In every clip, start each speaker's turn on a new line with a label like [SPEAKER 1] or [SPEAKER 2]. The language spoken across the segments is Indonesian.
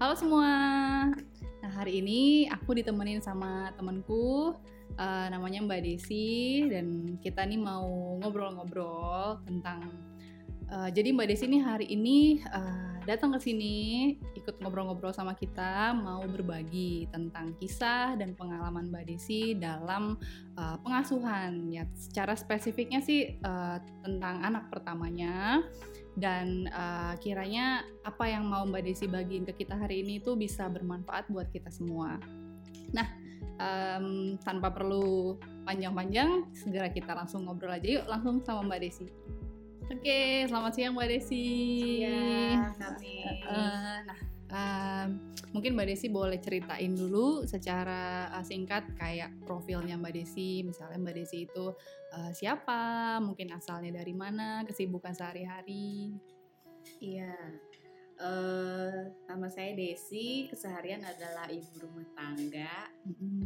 [SPEAKER 1] Halo semua. Nah, hari ini aku ditemenin sama temanku uh, namanya Mbak Desi dan kita nih mau ngobrol-ngobrol tentang uh, jadi Mbak Desi nih hari ini uh, datang ke sini ikut ngobrol-ngobrol sama kita mau berbagi tentang kisah dan pengalaman Mbak Desi dalam uh, pengasuhan ya secara spesifiknya sih uh, tentang anak pertamanya dan uh, kiranya apa yang mau Mbak Desi bagiin ke kita hari ini itu bisa bermanfaat buat kita semua. Nah, um, tanpa perlu panjang-panjang, segera kita langsung ngobrol aja yuk langsung sama Mbak Desi. Oke, selamat siang Mbak Desi.
[SPEAKER 2] Iya, kami.
[SPEAKER 1] Uh, nah, mungkin Mbak Desi boleh ceritain dulu secara uh, singkat kayak profilnya Mbak Desi. Misalnya Mbak Desi itu uh, siapa, mungkin asalnya dari mana, kesibukan sehari-hari.
[SPEAKER 2] Iya. Uh, nama saya Desi, keseharian adalah ibu rumah tangga,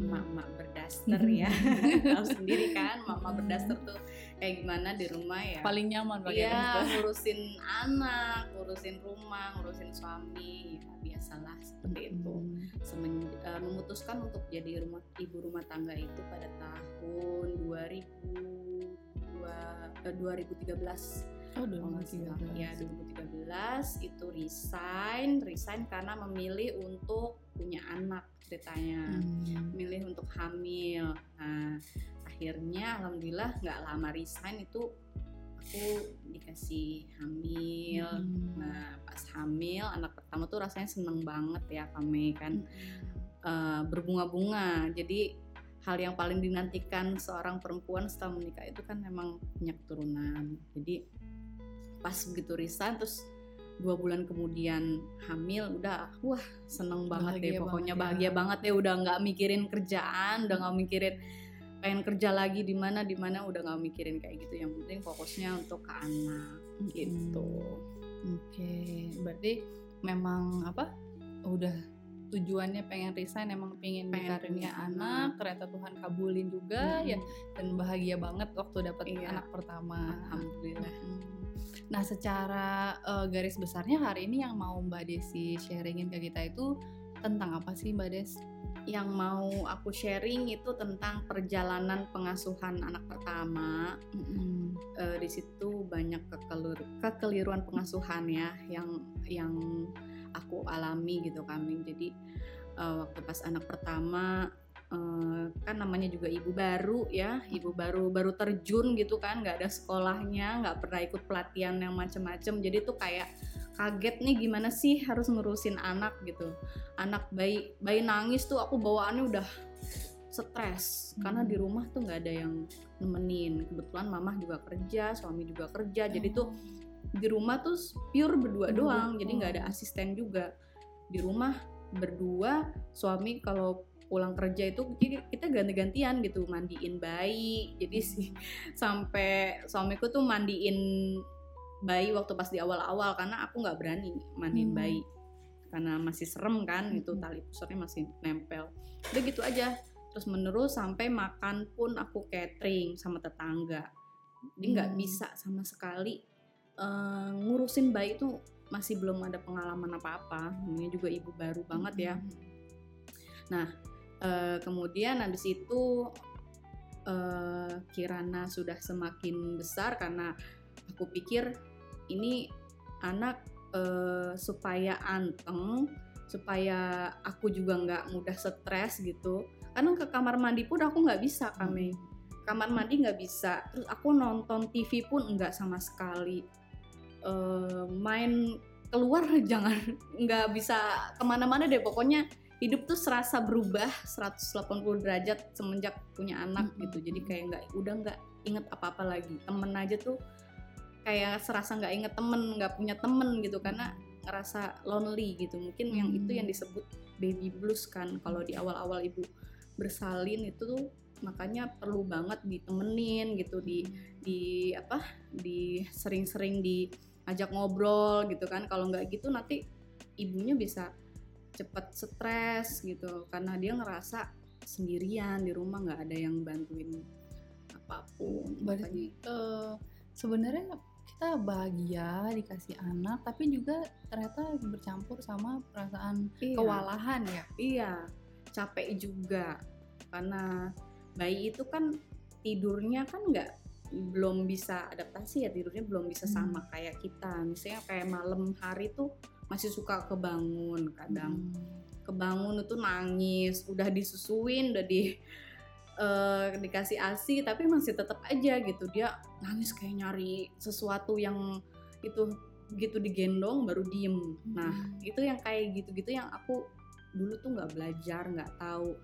[SPEAKER 2] emak-emak berdaster ya. Tahu sendiri kan, emak-emak berdaster tuh kayak gimana di rumah ya.
[SPEAKER 1] Paling nyaman
[SPEAKER 2] pakai Iya, ngurusin anak, ngurusin rumah, ngurusin suami, ya biasalah seperti itu. Semen, uh, memutuskan untuk jadi rumah ibu rumah tangga itu pada tahun 2000 uh, 2013
[SPEAKER 1] Oh, 2013.
[SPEAKER 2] Ya, 2013 itu resign, resign karena memilih untuk punya anak ceritanya, hmm. memilih untuk hamil. Nah, akhirnya alhamdulillah nggak lama resign itu aku dikasih hamil. Hmm. Nah, pas hamil anak pertama tuh rasanya seneng banget ya kami kan hmm. uh, berbunga-bunga. Jadi hal yang paling dinantikan seorang perempuan setelah menikah itu kan memang punya keturunan. Jadi pas begitu resign terus dua bulan kemudian hamil udah wah seneng banget bahagia deh pokoknya banget ya. bahagia banget ya udah nggak mikirin kerjaan udah nggak mikirin pengen kerja lagi di mana di mana udah nggak mikirin kayak gitu yang penting fokusnya untuk ke anak gitu
[SPEAKER 1] oke okay. berarti memang apa udah tujuannya pengen resign emang pengen, pengen anak ternyata Tuhan kabulin juga hmm. ya dan bahagia banget waktu dapet iya. anak pertama
[SPEAKER 2] alhamdulillah hmm.
[SPEAKER 1] Nah, secara uh, garis besarnya hari ini yang mau Mbak Desi sharingin ke kita itu tentang apa sih Mbak Des?
[SPEAKER 2] Yang mau aku sharing itu tentang perjalanan pengasuhan anak pertama. Mm-hmm. Uh, di situ banyak kekeliruan pengasuhan ya yang yang aku alami gitu kami. Jadi uh, waktu pas anak pertama uh, kan namanya juga ibu baru ya ibu baru baru terjun gitu kan nggak ada sekolahnya nggak pernah ikut pelatihan yang macem-macem. Jadi tuh kayak kaget nih gimana sih harus ngurusin anak gitu. Anak bayi bayi nangis tuh aku bawaannya udah stres. Hmm. karena di rumah tuh nggak ada yang nemenin. Kebetulan mamah juga kerja suami juga kerja. Jadi tuh di rumah tuh pure berdua doang jadi nggak ada asisten juga. Di rumah berdua suami kalau pulang kerja itu kita ganti-gantian gitu mandiin bayi. Jadi sih sampai suamiku tuh mandiin bayi waktu pas di awal-awal karena aku nggak berani mandiin hmm. bayi. Karena masih serem kan hmm. itu tali pusarnya masih nempel. Udah gitu aja. Terus menerus sampai makan pun aku catering sama tetangga. Jadi nggak hmm. bisa sama sekali uh, ngurusin bayi itu masih belum ada pengalaman apa-apa. Ini juga ibu baru banget ya. Hmm. nah uh, kemudian habis itu uh, Kirana sudah semakin besar karena aku pikir ini anak uh, supaya anteng supaya aku juga nggak mudah stres gitu. Karena ke kamar mandi pun aku nggak bisa kami kamar mandi nggak bisa. Terus aku nonton TV pun nggak sama sekali uh, main keluar jangan nggak bisa ke mana-mana deh. Pokoknya hidup tuh serasa berubah 180 derajat semenjak punya anak hmm. gitu. Jadi kayak nggak udah nggak inget apa-apa lagi. Temen aja tuh kayak serasa nggak inget temen nggak punya temen gitu. Karena ngerasa lonely gitu. Mungkin hmm. yang itu yang disebut baby blues kan. Kalau di awal-awal ibu bersalin itu tuh makanya perlu banget ditemenin gitu. Di di apa? Di sering-sering diajak ngobrol gitu kan kalau nggak gitu nanti ibunya bisa cepet stres gitu karena dia ngerasa sendirian di rumah nggak ada yang bantuin apa pun.
[SPEAKER 1] Berarti uh, sebenarnya kita bahagia dikasih anak tapi juga ternyata bercampur sama perasaan iya. kewalahan ya
[SPEAKER 2] iya capek juga karena bayi itu kan tidurnya kan nggak belum bisa adaptasi ya tidurnya belum bisa hmm. sama kayak kita misalnya kayak malam hari tuh masih suka kebangun kadang hmm. kebangun itu nangis udah disusuin udah di uh, dikasih asi tapi masih tetap aja gitu dia nangis kayak nyari sesuatu yang itu gitu digendong baru diem nah hmm. itu yang kayak gitu-gitu yang aku dulu tuh nggak belajar nggak tahu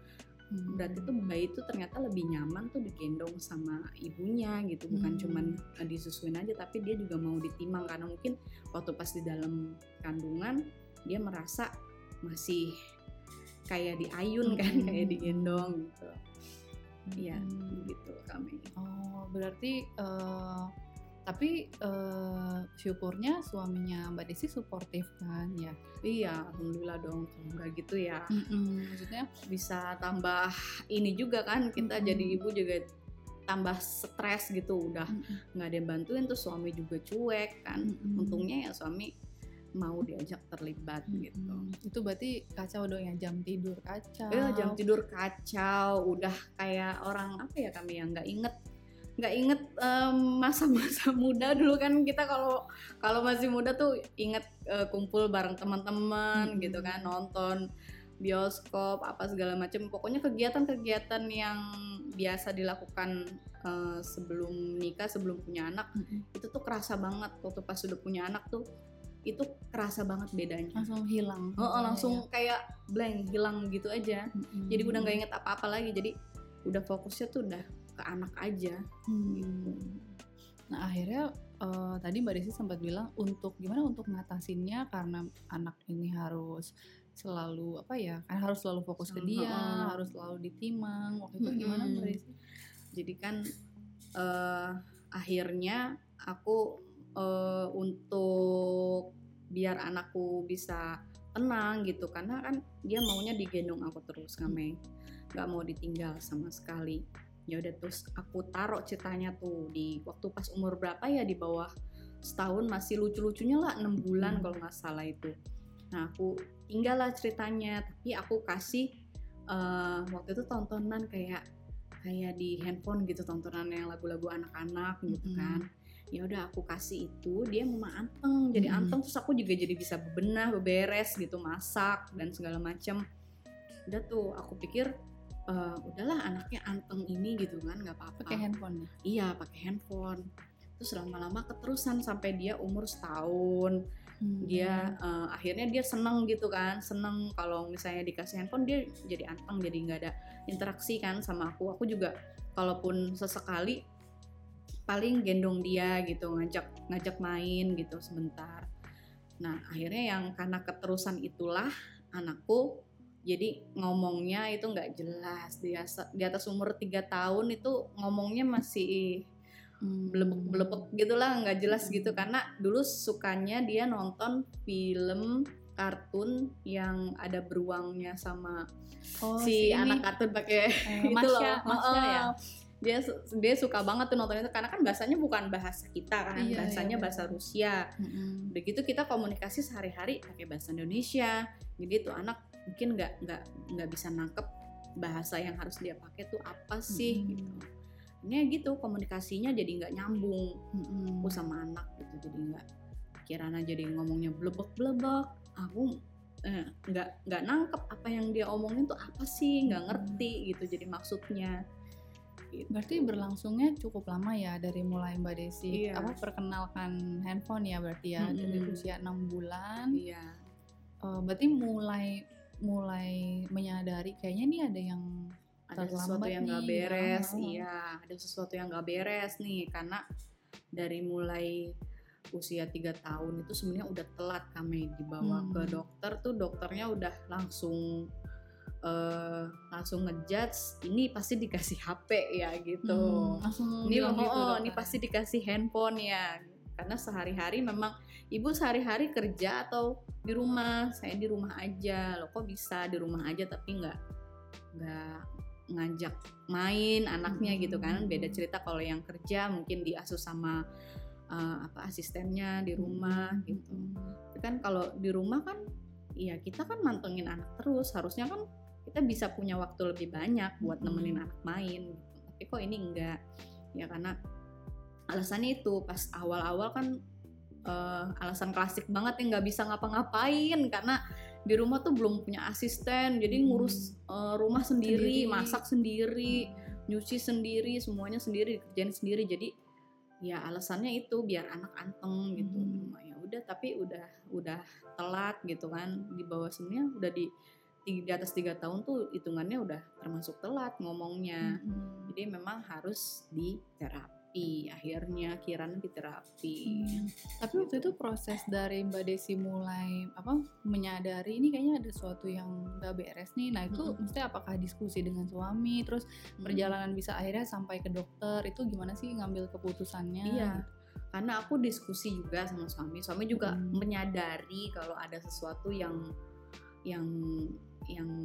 [SPEAKER 2] hmm. berarti tuh bayi itu ternyata lebih nyaman tuh digendong sama ibunya gitu bukan hmm. cuman uh, disusuin aja tapi dia juga mau ditimang karena mungkin waktu pas di dalam kandungan dia merasa masih kayak diayun kan hmm. kayak digendong gitu Iya, hmm. gitu kami.
[SPEAKER 1] Oh, berarti uh, tapi uh, syukurnya suaminya Mbak Desi suportif kan ya?
[SPEAKER 2] Iya, alhamdulillah dong. Kalau nggak gitu ya, mm-hmm. maksudnya bisa tambah ini juga kan kita mm-hmm. jadi ibu juga tambah stres gitu udah nggak mm-hmm. ada yang bantuin tuh suami juga cuek kan. Mm-hmm. Untungnya ya suami mau diajak terlibat hmm. gitu.
[SPEAKER 1] Itu berarti kacau dong ya jam tidur kacau.
[SPEAKER 2] Iya jam tidur kacau, udah kayak orang apa ya kami yang nggak inget nggak inget masa-masa um, muda dulu kan kita kalau kalau masih muda tuh inget uh, kumpul bareng teman-teman hmm. gitu kan nonton bioskop apa segala macam pokoknya kegiatan-kegiatan yang biasa dilakukan uh, sebelum nikah sebelum punya anak hmm. itu tuh kerasa banget waktu pas sudah punya anak tuh itu kerasa banget bedanya
[SPEAKER 1] langsung hilang
[SPEAKER 2] oh, oh langsung ya. kayak blank hilang gitu aja mm-hmm. jadi udah nggak inget apa-apa lagi jadi udah fokusnya tuh udah ke anak aja. Hmm. gitu
[SPEAKER 1] nah akhirnya uh, tadi mbak Desi sempat bilang untuk gimana untuk ngatasinnya karena anak ini harus selalu apa ya kan harus selalu fokus ke dia uh, harus selalu ditimang waktu itu gimana mbak Desi?
[SPEAKER 2] Jadi kan uh, akhirnya aku uh, untuk biar anakku bisa tenang gitu. Karena kan dia maunya digendong aku terus kame nggak mau ditinggal sama sekali ya udah terus aku taruh ceritanya tuh di waktu pas umur berapa ya di bawah setahun masih lucu-lucunya lah enam bulan hmm. kalau nggak salah itu nah aku tinggal lah ceritanya tapi aku kasih uh, waktu itu tontonan kayak kayak di handphone gitu tontonan yang lagu-lagu anak-anak gitu hmm. kan ya udah aku kasih itu dia mau anteng jadi hmm. anteng terus aku juga jadi bisa bebenah beberes gitu masak dan segala macam udah tuh aku pikir uh, udahlah anaknya anteng ini gitu kan nggak apa-apa.
[SPEAKER 1] Pakai handphone ya?
[SPEAKER 2] iya pakai handphone. Terus lama-lama keterusan sampai dia umur setahun. Hmm. dia uh, akhirnya dia seneng gitu kan seneng kalau misalnya dikasih handphone dia jadi anteng jadi nggak ada interaksi kan sama aku. Aku juga kalaupun sesekali paling gendong dia gitu ngajak ngajak main gitu sebentar. Nah akhirnya yang karena keterusan itulah anakku jadi ngomongnya itu nggak jelas. Di atas, di atas umur tiga tahun itu ngomongnya masih hmm. belebek belebek gitulah nggak jelas gitu. Karena dulu sukanya dia nonton film kartun yang ada beruangnya sama oh, si, si anak kartun pakai
[SPEAKER 1] eh, itu Masya, loh. Masya, ya?
[SPEAKER 2] Dia dia suka banget tuh nonton itu. Karena kan bahasanya bukan bahasa kita kan iya, bahasanya iya, bahasa Rusia. Mm-hmm. begitu kita komunikasi sehari-hari pakai bahasa Indonesia. Jadi tuh anak mungkin nggak nggak nggak bisa nangkep bahasa yang harus dia pakai tuh apa sih mm-hmm. gitu ini gitu komunikasinya jadi nggak nyambung mm-hmm. aku sama anak gitu jadi nggak kirana jadi ngomongnya blebek blebek aku eh, nggak eh, nggak nangkep apa yang dia omongin tuh apa sih nggak ngerti gitu jadi maksudnya
[SPEAKER 1] Gitu. Berarti berlangsungnya cukup lama ya dari mulai Mbak Desi iya. apa perkenalkan handphone ya berarti ya hmm. dari usia enam bulan.
[SPEAKER 2] Iya.
[SPEAKER 1] Uh, berarti mulai mulai menyadari kayaknya nih ada yang
[SPEAKER 2] ada sesuatu yang nggak beres, ya. iya ada sesuatu yang nggak beres nih karena dari mulai usia tiga tahun itu sebenarnya udah telat kami dibawa hmm. ke dokter tuh dokternya udah langsung uh, langsung ngejudge ini pasti dikasih HP ya gitu. Hmm, langsung ini oh, gitu, oh ini pasti dikasih handphone ya. Karena sehari-hari memang ibu sehari-hari kerja atau di rumah. Saya di rumah aja. Loh kok bisa di rumah aja tapi nggak nggak ngajak main anaknya hmm. gitu kan. Beda cerita kalau yang kerja mungkin diasuh sama uh, apa asistennya di rumah
[SPEAKER 1] Hmm.
[SPEAKER 2] gitu Tapi kan kalau di rumah kan ya kita kan mantengin anak terus harusnya kan kita bisa punya waktu lebih banyak buat
[SPEAKER 1] Hmm.
[SPEAKER 2] nemenin anak main gitu. tapi kok ini enggak ya karena alasannya itu pas awal-awal kan eh, alasan klasik banget yang nggak bisa ngapa-ngapain karena di rumah tuh belum punya asisten jadi
[SPEAKER 1] Hmm.
[SPEAKER 2] ngurus eh, rumah sendiri,
[SPEAKER 1] Sendiri.
[SPEAKER 2] masak sendiri nyuci sendiri semuanya sendiri dikerjain sendiri jadi ya alasannya itu biar anak anteng gitu
[SPEAKER 1] Hmm.
[SPEAKER 2] ya udah tapi udah udah telat gitu kan di bawah sebenarnya udah di di di atas tiga tahun tuh hitungannya udah termasuk telat ngomongnya
[SPEAKER 1] Hmm.
[SPEAKER 2] jadi memang harus di terapi akhirnya kiranya di terapi
[SPEAKER 1] Hmm. Tapi waktu itu proses dari Mbak Desi mulai apa menyadari ini kayaknya ada sesuatu yang nggak beres nih. Nah itu
[SPEAKER 2] Mm-mm.
[SPEAKER 1] mesti apakah diskusi dengan suami, terus perjalanan bisa akhirnya sampai ke dokter itu gimana sih ngambil keputusannya?
[SPEAKER 2] Iya. karena aku diskusi juga sama suami suami juga
[SPEAKER 1] Hmm.
[SPEAKER 2] menyadari kalau ada sesuatu yang yang yang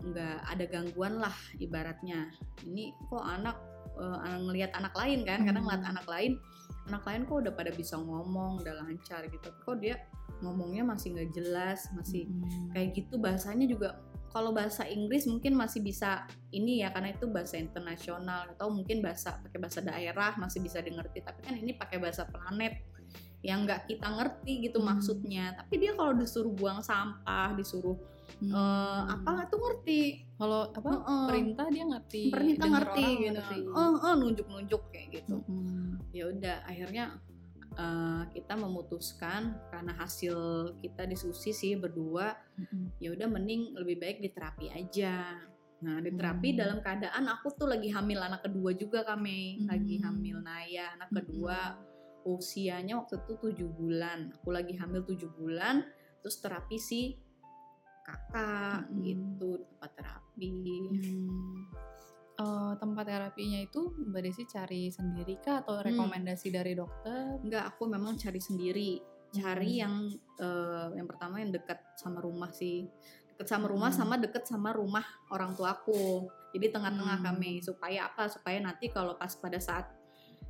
[SPEAKER 2] nggak ada gangguan lah ibaratnya ini kok anak eh, ngelihat anak lain kan
[SPEAKER 1] Hmm.
[SPEAKER 2] ngeliat anak lain anak lain kok udah pada bisa ngomong udah lancar gitu kok dia ngomongnya masih nggak jelas masih
[SPEAKER 1] Mm-mm.
[SPEAKER 2] kayak gitu bahasanya juga kalau bahasa Inggris mungkin masih bisa ini ya karena itu bahasa internasional atau mungkin bahasa pakai bahasa daerah masih bisa dimengerti tapi kan ini pakai bahasa planet yang nggak kita ngerti gitu
[SPEAKER 1] Hmm.
[SPEAKER 2] maksudnya tapi dia kalau disuruh buang sampah disuruh
[SPEAKER 1] Hmm.
[SPEAKER 2] eh, apa tuh ngerti
[SPEAKER 1] Kalau apa
[SPEAKER 2] Heeh.
[SPEAKER 1] perintah dia ngerti,
[SPEAKER 2] perintah ngerti
[SPEAKER 1] orang
[SPEAKER 2] gitu
[SPEAKER 1] ngerti.
[SPEAKER 2] oh, oh, nunjuk-nunjuk kayak gitu
[SPEAKER 1] Mm-mm.
[SPEAKER 2] ya udah akhirnya eh, kita memutuskan karena hasil kita diskusi sih berdua
[SPEAKER 1] Mm-mm.
[SPEAKER 2] ya udah mending lebih baik di terapi aja. Nah di terapi
[SPEAKER 1] Hmm.
[SPEAKER 2] dalam keadaan aku tuh lagi hamil anak kedua juga kami, lagi
[SPEAKER 1] Hmm.
[SPEAKER 2] hamil Naya anak kedua usianya waktu itu tujuh bulan. Aku lagi hamil tujuh bulan, terus terapi si kakak
[SPEAKER 1] Hmm.
[SPEAKER 2] gitu tempat terapi.
[SPEAKER 1] Hmm. Eh, tempat terapinya itu Mbak Desi cari sendiri kah atau
[SPEAKER 2] Hmm.
[SPEAKER 1] rekomendasi dari dokter?
[SPEAKER 2] Enggak, aku memang cari sendiri. Cari
[SPEAKER 1] Hmm.
[SPEAKER 2] yang eh, yang pertama yang dekat sama rumah sih. Dekat sama rumah
[SPEAKER 1] Hmm.
[SPEAKER 2] sama deket sama rumah orang tuaku. Jadi tengah-tengah
[SPEAKER 1] Hmm.
[SPEAKER 2] kami supaya apa? Supaya nanti kalau pas pada saat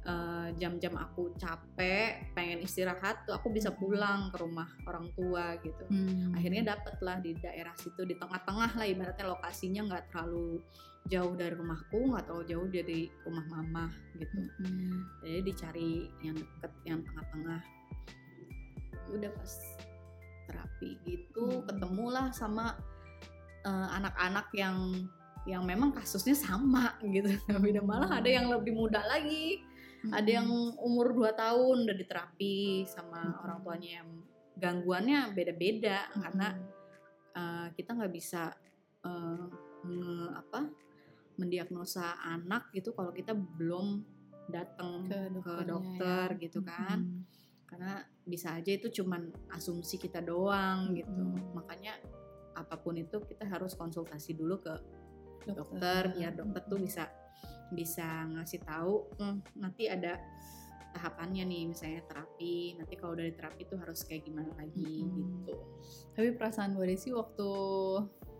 [SPEAKER 2] eh, jam-jam aku capek, pengen istirahat tuh aku bisa pulang ke rumah orang tua gitu.
[SPEAKER 1] Hmm.
[SPEAKER 2] Akhirnya dapet lah di daerah situ di tengah-tengah lah ibaratnya lokasinya nggak terlalu jauh dari rumahku, nggak terlalu jauh dari rumah mama gitu
[SPEAKER 1] Hmm.
[SPEAKER 2] jadi dicari yang deket yang tengah-tengah udah pas terapi gitu
[SPEAKER 1] Hmm.
[SPEAKER 2] ketemulah sama eh, anak-anak yang yang memang kasusnya sama gitu beda malah ada yang lebih muda lagi ada yang umur 2 tahun udah diterapi sama
[SPEAKER 1] Hmm.
[SPEAKER 2] orang tuanya yang gangguannya beda-beda
[SPEAKER 1] Hmm.
[SPEAKER 2] karena eh, kita nggak bisa eh, nge- apa mendiagnosa anak gitu kalau kita belum datang
[SPEAKER 1] ke
[SPEAKER 2] ke
[SPEAKER 1] dokternya
[SPEAKER 2] dokter
[SPEAKER 1] ya.
[SPEAKER 2] gitu kan
[SPEAKER 1] Hmm.
[SPEAKER 2] karena bisa aja itu cuman asumsi kita doang gitu makanya apa pun itu kita harus konsultasi dulu ke
[SPEAKER 1] Dokter.
[SPEAKER 2] dokter biar dokter tuh bisa bisa ngasih tahu "Hmm, nanti ada tahapannya nih misalnya terapi nanti kalau dari terapi tuh harus kayak gimana lagi
[SPEAKER 1] Mm-mm.
[SPEAKER 2] gitu
[SPEAKER 1] Tapi perasaan Mbak Desi waktu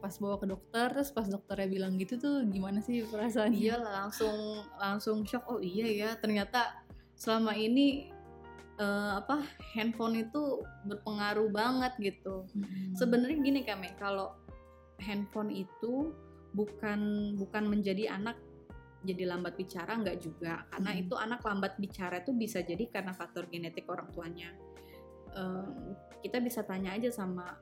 [SPEAKER 1] pas bawa ke dokter terus pas dokternya bilang gitu tuh gimana sih perasaannya?
[SPEAKER 2] iya langsung langsung shock oh iya ya ternyata selama ini eh, apa handphone itu berpengaruh banget gitu
[SPEAKER 1] Hmm.
[SPEAKER 2] sebenarnya gini kami kalau handphone itu bukan bukan menjadi anak jadi lambat bicara nggak juga karena
[SPEAKER 1] Hmm.
[SPEAKER 2] itu anak lambat bicara itu bisa jadi karena faktor genetik orang tuanya Eh, kita bisa tanya aja sama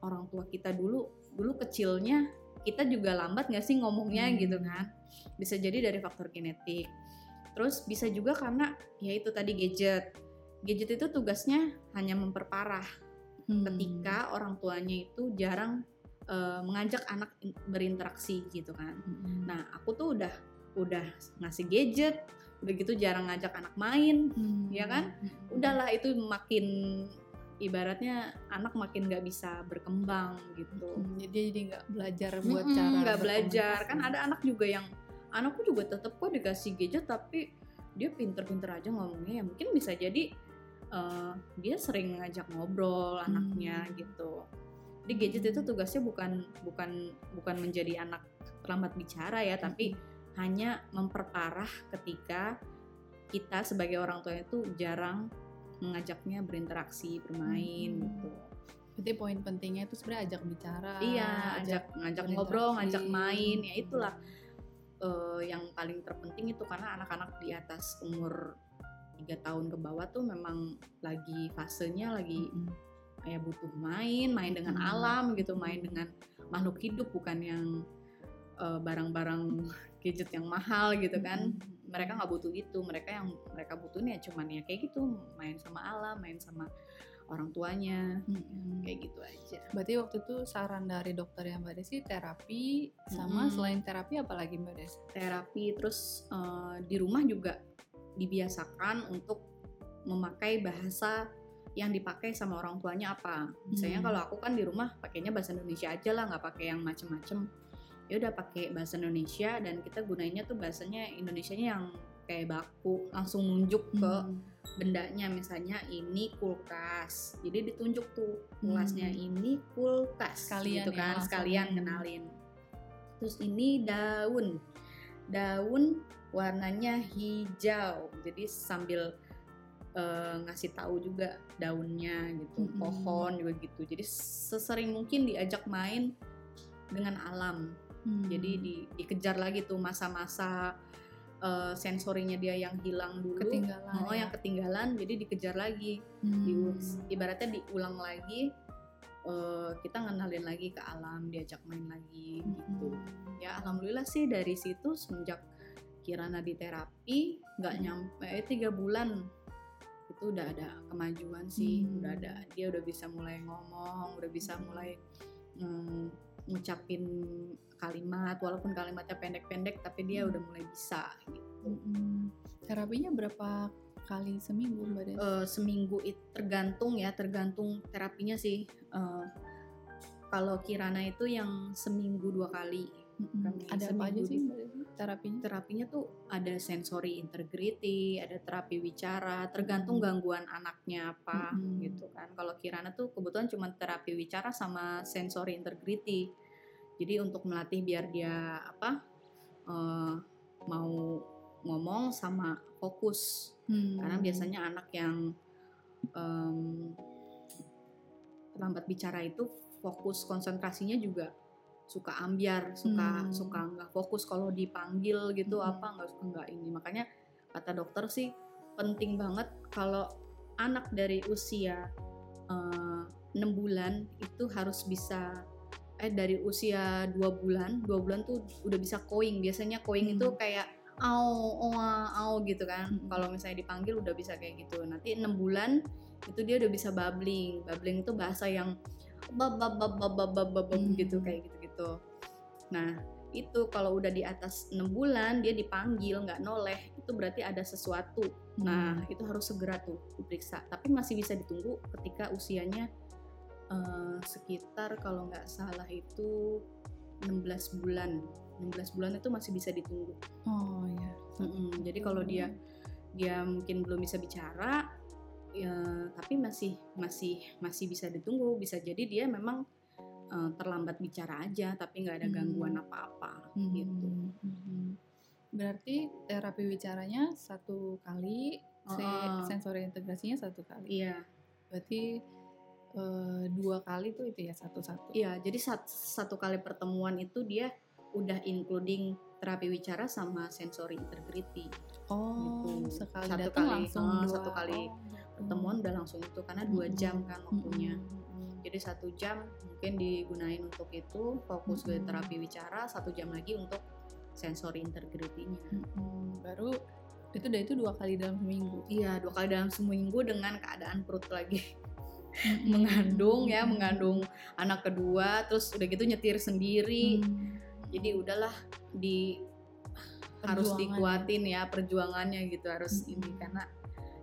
[SPEAKER 2] orang tua kita dulu dulu kecilnya kita juga lambat nggak sih ngomongnya
[SPEAKER 1] Hmm.
[SPEAKER 2] gitu kan bisa jadi dari faktor genetik terus bisa juga karena ya itu tadi gadget gadget itu tugasnya hanya memperparah
[SPEAKER 1] Hmm.
[SPEAKER 2] ketika orang tuanya itu jarang eh, mengajak anak in- berinteraksi gitu kan.
[SPEAKER 1] Hmm.
[SPEAKER 2] Nah, aku tuh udah udah ngasih gadget, udah gitu jarang ngajak anak main.
[SPEAKER 1] Hmm.
[SPEAKER 2] ya kan?
[SPEAKER 1] Hmm.
[SPEAKER 2] Udahlah itu makin ibaratnya anak makin nggak bisa berkembang gitu.
[SPEAKER 1] Hmm, jadi jadi nggak belajar buat
[SPEAKER 2] Mm-mm,
[SPEAKER 1] cara
[SPEAKER 2] nggak belajar kan ada anak juga yang anakku juga tetap kok dikasih gadget tapi dia pinter-pinter aja ngomongnya ya mungkin bisa jadi eh, dia sering ngajak ngobrol anaknya
[SPEAKER 1] Hmm.
[SPEAKER 2] gitu jadi gadget itu tugasnya bukan bukan bukan menjadi anak terlambat bicara ya tapi hanya memperparah ketika kita sebagai orang tua itu jarang mengajaknya berinteraksi bermain
[SPEAKER 1] Hmm.
[SPEAKER 2] gitu
[SPEAKER 1] Berarti poin pentingnya itu sebenarnya ajak bicara.
[SPEAKER 2] iya ajak ngajak ngobrol ngajak main ya itulah eh, yang paling terpenting itu karena anak-anak di atas umur tiga tahun ke bawah tuh memang lagi fasenya lagi
[SPEAKER 1] Mm-mm.
[SPEAKER 2] kayak butuh main, main dengan
[SPEAKER 1] Hmm.
[SPEAKER 2] alam gitu, main dengan makhluk hidup bukan yang eh, barang-barang gadget yang mahal gitu kan.
[SPEAKER 1] Mm-mm.
[SPEAKER 2] Mereka nggak butuh itu, mereka yang mereka butuhnya cuman ya kayak gitu, main sama alam, main sama orang tuanya,
[SPEAKER 1] Mm-mm.
[SPEAKER 2] kayak gitu aja.
[SPEAKER 1] Berarti waktu itu saran dari dokter yang Mbak Desi terapi sama
[SPEAKER 2] Mm-mm.
[SPEAKER 1] selain terapi apalagi Mbak Desi?
[SPEAKER 2] Terapi terus eh, di rumah juga dibiasakan untuk memakai bahasa yang dipakai sama orang tuanya apa. Misalnya
[SPEAKER 1] Hmm.
[SPEAKER 2] kalau aku kan di rumah pakainya bahasa Indonesia aja lah, nggak pakai yang macem-macem. Ya udah pakai bahasa Indonesia dan kita gunainnya tuh bahasanya Indonesianya yang kayak baku, langsung nunjuk ke
[SPEAKER 1] Hmm.
[SPEAKER 2] bendanya. Misalnya ini kulkas, jadi ditunjuk tuh kelasnya
[SPEAKER 1] Hmm.
[SPEAKER 2] ini kulkas,
[SPEAKER 1] Sekalian
[SPEAKER 2] gitu
[SPEAKER 1] ya,
[SPEAKER 2] kan,
[SPEAKER 1] langsung.
[SPEAKER 2] sekalian kenalin. Terus ini daun, daun warnanya hijau, jadi sambil eh, ngasih tahu juga daunnya gitu,
[SPEAKER 1] Mm-mm.
[SPEAKER 2] pohon juga gitu. Jadi sesering mungkin diajak main dengan alam.
[SPEAKER 1] Hmm.
[SPEAKER 2] Jadi di, dikejar lagi tuh masa-masa eh, sensorinya dia yang hilang dulu.
[SPEAKER 1] ketinggalan.
[SPEAKER 2] Oh,
[SPEAKER 1] ya.
[SPEAKER 2] yang ketinggalan jadi dikejar lagi.
[SPEAKER 1] Hmm.
[SPEAKER 2] Diu- ibaratnya diulang lagi eh, kita ngenalin lagi ke alam, diajak main lagi gitu.
[SPEAKER 1] Hmm.
[SPEAKER 2] Ya alhamdulillah sih dari situ semenjak Kirana di terapi nggak
[SPEAKER 1] Hmm.
[SPEAKER 2] nyampe eh, tiga bulan itu udah ada kemajuan sih,
[SPEAKER 1] Hmm.
[SPEAKER 2] udah ada dia udah bisa mulai ngomong, udah bisa mulai mm, ngucapin kalimat walaupun kalimatnya pendek-pendek tapi dia
[SPEAKER 1] Hmm.
[SPEAKER 2] udah mulai bisa gitu.
[SPEAKER 1] Mm-mm. Terapinya berapa kali seminggu Mbak?
[SPEAKER 2] Eh, seminggu itu tergantung ya tergantung terapinya sih Eh, kalau Kirana itu yang seminggu dua kali kami
[SPEAKER 1] Ada apa aja sih Mbak terapinya?
[SPEAKER 2] terapinya tuh ada sensory integrity ada terapi wicara tergantung
[SPEAKER 1] Mm.
[SPEAKER 2] gangguan anaknya apa
[SPEAKER 1] Mm-mm.
[SPEAKER 2] gitu kan kalau Kirana tuh kebetulan cuma terapi wicara sama sensory integrity jadi untuk melatih biar dia apa eh, mau ngomong sama fokus
[SPEAKER 1] Hmm.
[SPEAKER 2] karena biasanya anak yang em, terlambat bicara itu fokus konsentrasinya juga suka ambiar suka
[SPEAKER 1] Hmm.
[SPEAKER 2] suka nggak fokus kalau dipanggil gitu
[SPEAKER 1] Hmm.
[SPEAKER 2] apa nggak suka nggak ini makanya kata dokter sih penting banget kalau anak dari usia eh, enam bulan itu harus bisa eh dari usia dua bulan dua bulan tuh udah bisa koing biasanya koing
[SPEAKER 1] Hmm.
[SPEAKER 2] itu kayak au oa au gitu kan
[SPEAKER 1] Hmm.
[SPEAKER 2] kalau misalnya dipanggil udah bisa kayak gitu nanti enam bulan itu dia udah bisa babbling babbling itu bahasa yang bab bab bab bab bab bab bab
[SPEAKER 1] Hmm.
[SPEAKER 2] gitu kayak gitu gitu nah itu kalau udah di atas enam bulan dia dipanggil nggak noleh itu berarti ada sesuatu
[SPEAKER 1] Hmm.
[SPEAKER 2] nah itu harus segera tuh diperiksa tapi masih bisa ditunggu ketika usianya eh, sekitar kalau nggak salah itu 16 bulan 16 bulan itu masih bisa ditunggu
[SPEAKER 1] Oh ya.
[SPEAKER 2] Mm-mm. Jadi kalau dia dia mungkin belum bisa bicara, ya, tapi masih masih masih bisa ditunggu. Bisa jadi dia memang eh, terlambat bicara aja, tapi nggak ada
[SPEAKER 1] Hmm.
[SPEAKER 2] gangguan apa-apa
[SPEAKER 1] Hmm.
[SPEAKER 2] gitu.
[SPEAKER 1] Hmm. Berarti terapi bicaranya satu kali,
[SPEAKER 2] Oh, oh.
[SPEAKER 1] sensori integrasinya satu kali.
[SPEAKER 2] Iya,
[SPEAKER 1] Berarti eh, dua kali tuh itu ya satu-satu.
[SPEAKER 2] iya. Jadi sat- satu kali pertemuan itu dia udah including terapi bicara sama sensory integrity.
[SPEAKER 1] Oh,
[SPEAKER 2] Gitu.
[SPEAKER 1] sekali
[SPEAKER 2] Satu
[SPEAKER 1] datang
[SPEAKER 2] kali,
[SPEAKER 1] langsung
[SPEAKER 2] oh,
[SPEAKER 1] dua.
[SPEAKER 2] satu kali
[SPEAKER 1] Oh, gitu.
[SPEAKER 2] Pertemuan udah langsung itu karena dua
[SPEAKER 1] Mm-mm.
[SPEAKER 2] jam kan waktunya.
[SPEAKER 1] Mm-mm.
[SPEAKER 2] Jadi satu jam mungkin digunain untuk itu fokus ke
[SPEAKER 1] Mm-mm.
[SPEAKER 2] terapi bicara, satu jam lagi untuk sensory integrity-nya.
[SPEAKER 1] Mm-mm. Baru itu udah itu dua kali dalam seminggu.
[SPEAKER 2] Iya, dua kali dalam seminggu dengan keadaan perut lagi Mengandung ya, mengandung anak kedua, terus udah gitu nyetir sendiri.
[SPEAKER 1] Hmm.
[SPEAKER 2] Jadi udahlah di harus
[SPEAKER 1] ya.
[SPEAKER 2] dikuatin ya perjuangannya gitu harus
[SPEAKER 1] Mm-mm.
[SPEAKER 2] ini karena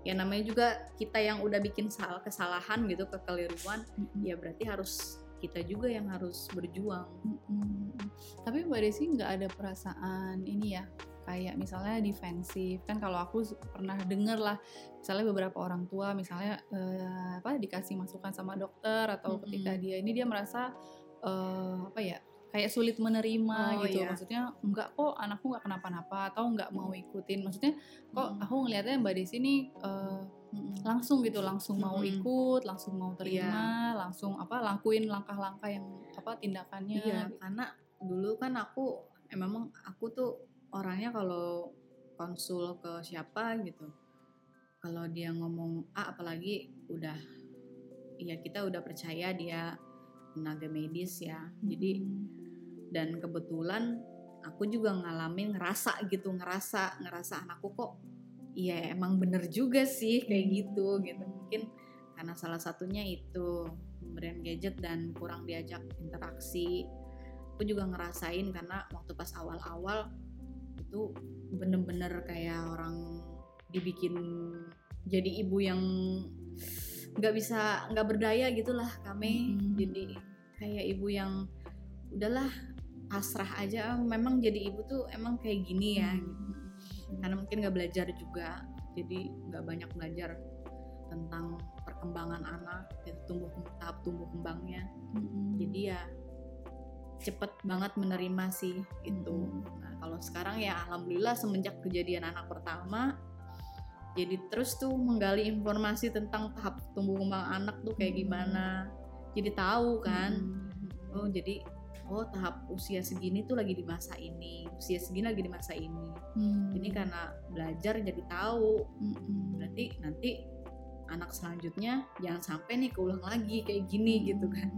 [SPEAKER 2] ya namanya juga kita yang udah bikin salah kesalahan gitu kekeliruan
[SPEAKER 1] Mm-mm.
[SPEAKER 2] ya berarti harus kita juga yang harus berjuang.
[SPEAKER 1] Mm-mm. Tapi Mbak Desi nggak ada perasaan ini ya, kayak misalnya defensif kan kalau aku pernah denger lah, misalnya beberapa orang tua misalnya eh, apa dikasih masukan sama dokter atau
[SPEAKER 2] Mm-mm.
[SPEAKER 1] ketika dia ini dia merasa eh, apa ya kayak sulit menerima
[SPEAKER 2] Oh,
[SPEAKER 1] gitu
[SPEAKER 2] iya.
[SPEAKER 1] maksudnya enggak kok anakku nggak kenapa-napa atau nggak mau ikutin maksudnya kok
[SPEAKER 2] Mm.
[SPEAKER 1] aku ngelihatnya mbak Desi ini eh,
[SPEAKER 2] Mm-mm.
[SPEAKER 1] langsung gitu langsung mau ikut langsung mau terima langsung apa lakuin langkah-langkah yang apa tindakannya
[SPEAKER 2] Iya, karena dulu kan aku eh, memang aku tuh orangnya kalau konsul ke siapa gitu. Kalau dia ngomong A apalagi udah ya kita udah percaya dia tenaga medis ya. Jadi
[SPEAKER 1] Mm.
[SPEAKER 2] dan kebetulan aku juga ngalamin ngerasa gitu, ngerasa ngerasa anakku kok iya emang bener juga sih kayak gitu gitu. Mungkin karena salah satunya itu pemberian gadget dan kurang diajak interaksi aku juga ngerasain karena waktu pas awal-awal itu bener-bener kayak orang dibikin jadi ibu yang nggak bisa nggak berdaya gitulah kami
[SPEAKER 1] Mm-mm.
[SPEAKER 2] jadi kayak ibu yang udahlah pasrah aja memang jadi ibu tuh emang kayak gini ya gitu.
[SPEAKER 1] Mm.
[SPEAKER 2] karena mungkin nggak belajar juga jadi nggak banyak belajar tentang perkembangan anak gitu, tumbuh tahap tumbuh kembangnya
[SPEAKER 1] Mm-mm.
[SPEAKER 2] jadi ya cepet banget menerima sih gitu.
[SPEAKER 1] Mm.
[SPEAKER 2] Nah kalau sekarang ya alhamdulillah semenjak kejadian anak pertama, jadi terus tuh menggali informasi tentang tahap tumbuh kembang anak tuh kayak
[SPEAKER 1] Mm.
[SPEAKER 2] gimana, jadi tahu kan.
[SPEAKER 1] Mm.
[SPEAKER 2] Oh jadi oh tahap usia segini tuh lagi di masa ini, usia segini lagi di masa ini.
[SPEAKER 1] Mm.
[SPEAKER 2] Ini karena belajar jadi tahu.
[SPEAKER 1] Mm-mm.
[SPEAKER 2] Berarti nanti anak selanjutnya jangan sampai nih keulang lagi kayak gini gitu kan.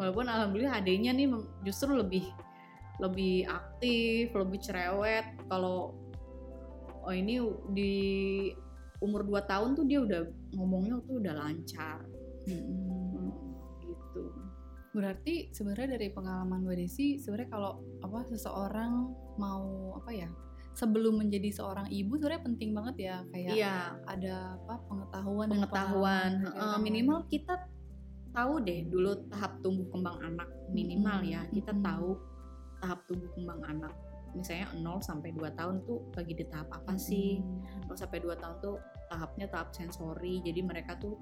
[SPEAKER 2] Walaupun alhamdulillah adanya nih justru lebih lebih aktif lebih cerewet. Kalau oh ini di umur 2 tahun tuh dia udah ngomongnya tuh udah lancar. Hmm, gitu.
[SPEAKER 1] Berarti sebenarnya dari pengalaman Mbak Desi, sebenarnya kalau apa seseorang mau apa ya, sebelum menjadi seorang ibu sebenarnya penting banget ya. Kayak
[SPEAKER 2] iya.
[SPEAKER 1] ada apa pengetahuan
[SPEAKER 2] pengetahuan
[SPEAKER 1] orang
[SPEAKER 2] minimal kita tahu deh dulu tahap tumbuh kembang anak minimal ya.
[SPEAKER 1] Mm-mm,
[SPEAKER 2] kita
[SPEAKER 1] mm-mm.
[SPEAKER 2] tahu tahap tumbuh kembang anak. Misalnya 0 sampai 2 tahun tuh lagi di tahap apa sih?
[SPEAKER 1] Mm-mm.
[SPEAKER 2] 0 sampai 2 tahun tuh tahapnya tahap sensori. Jadi mereka tuh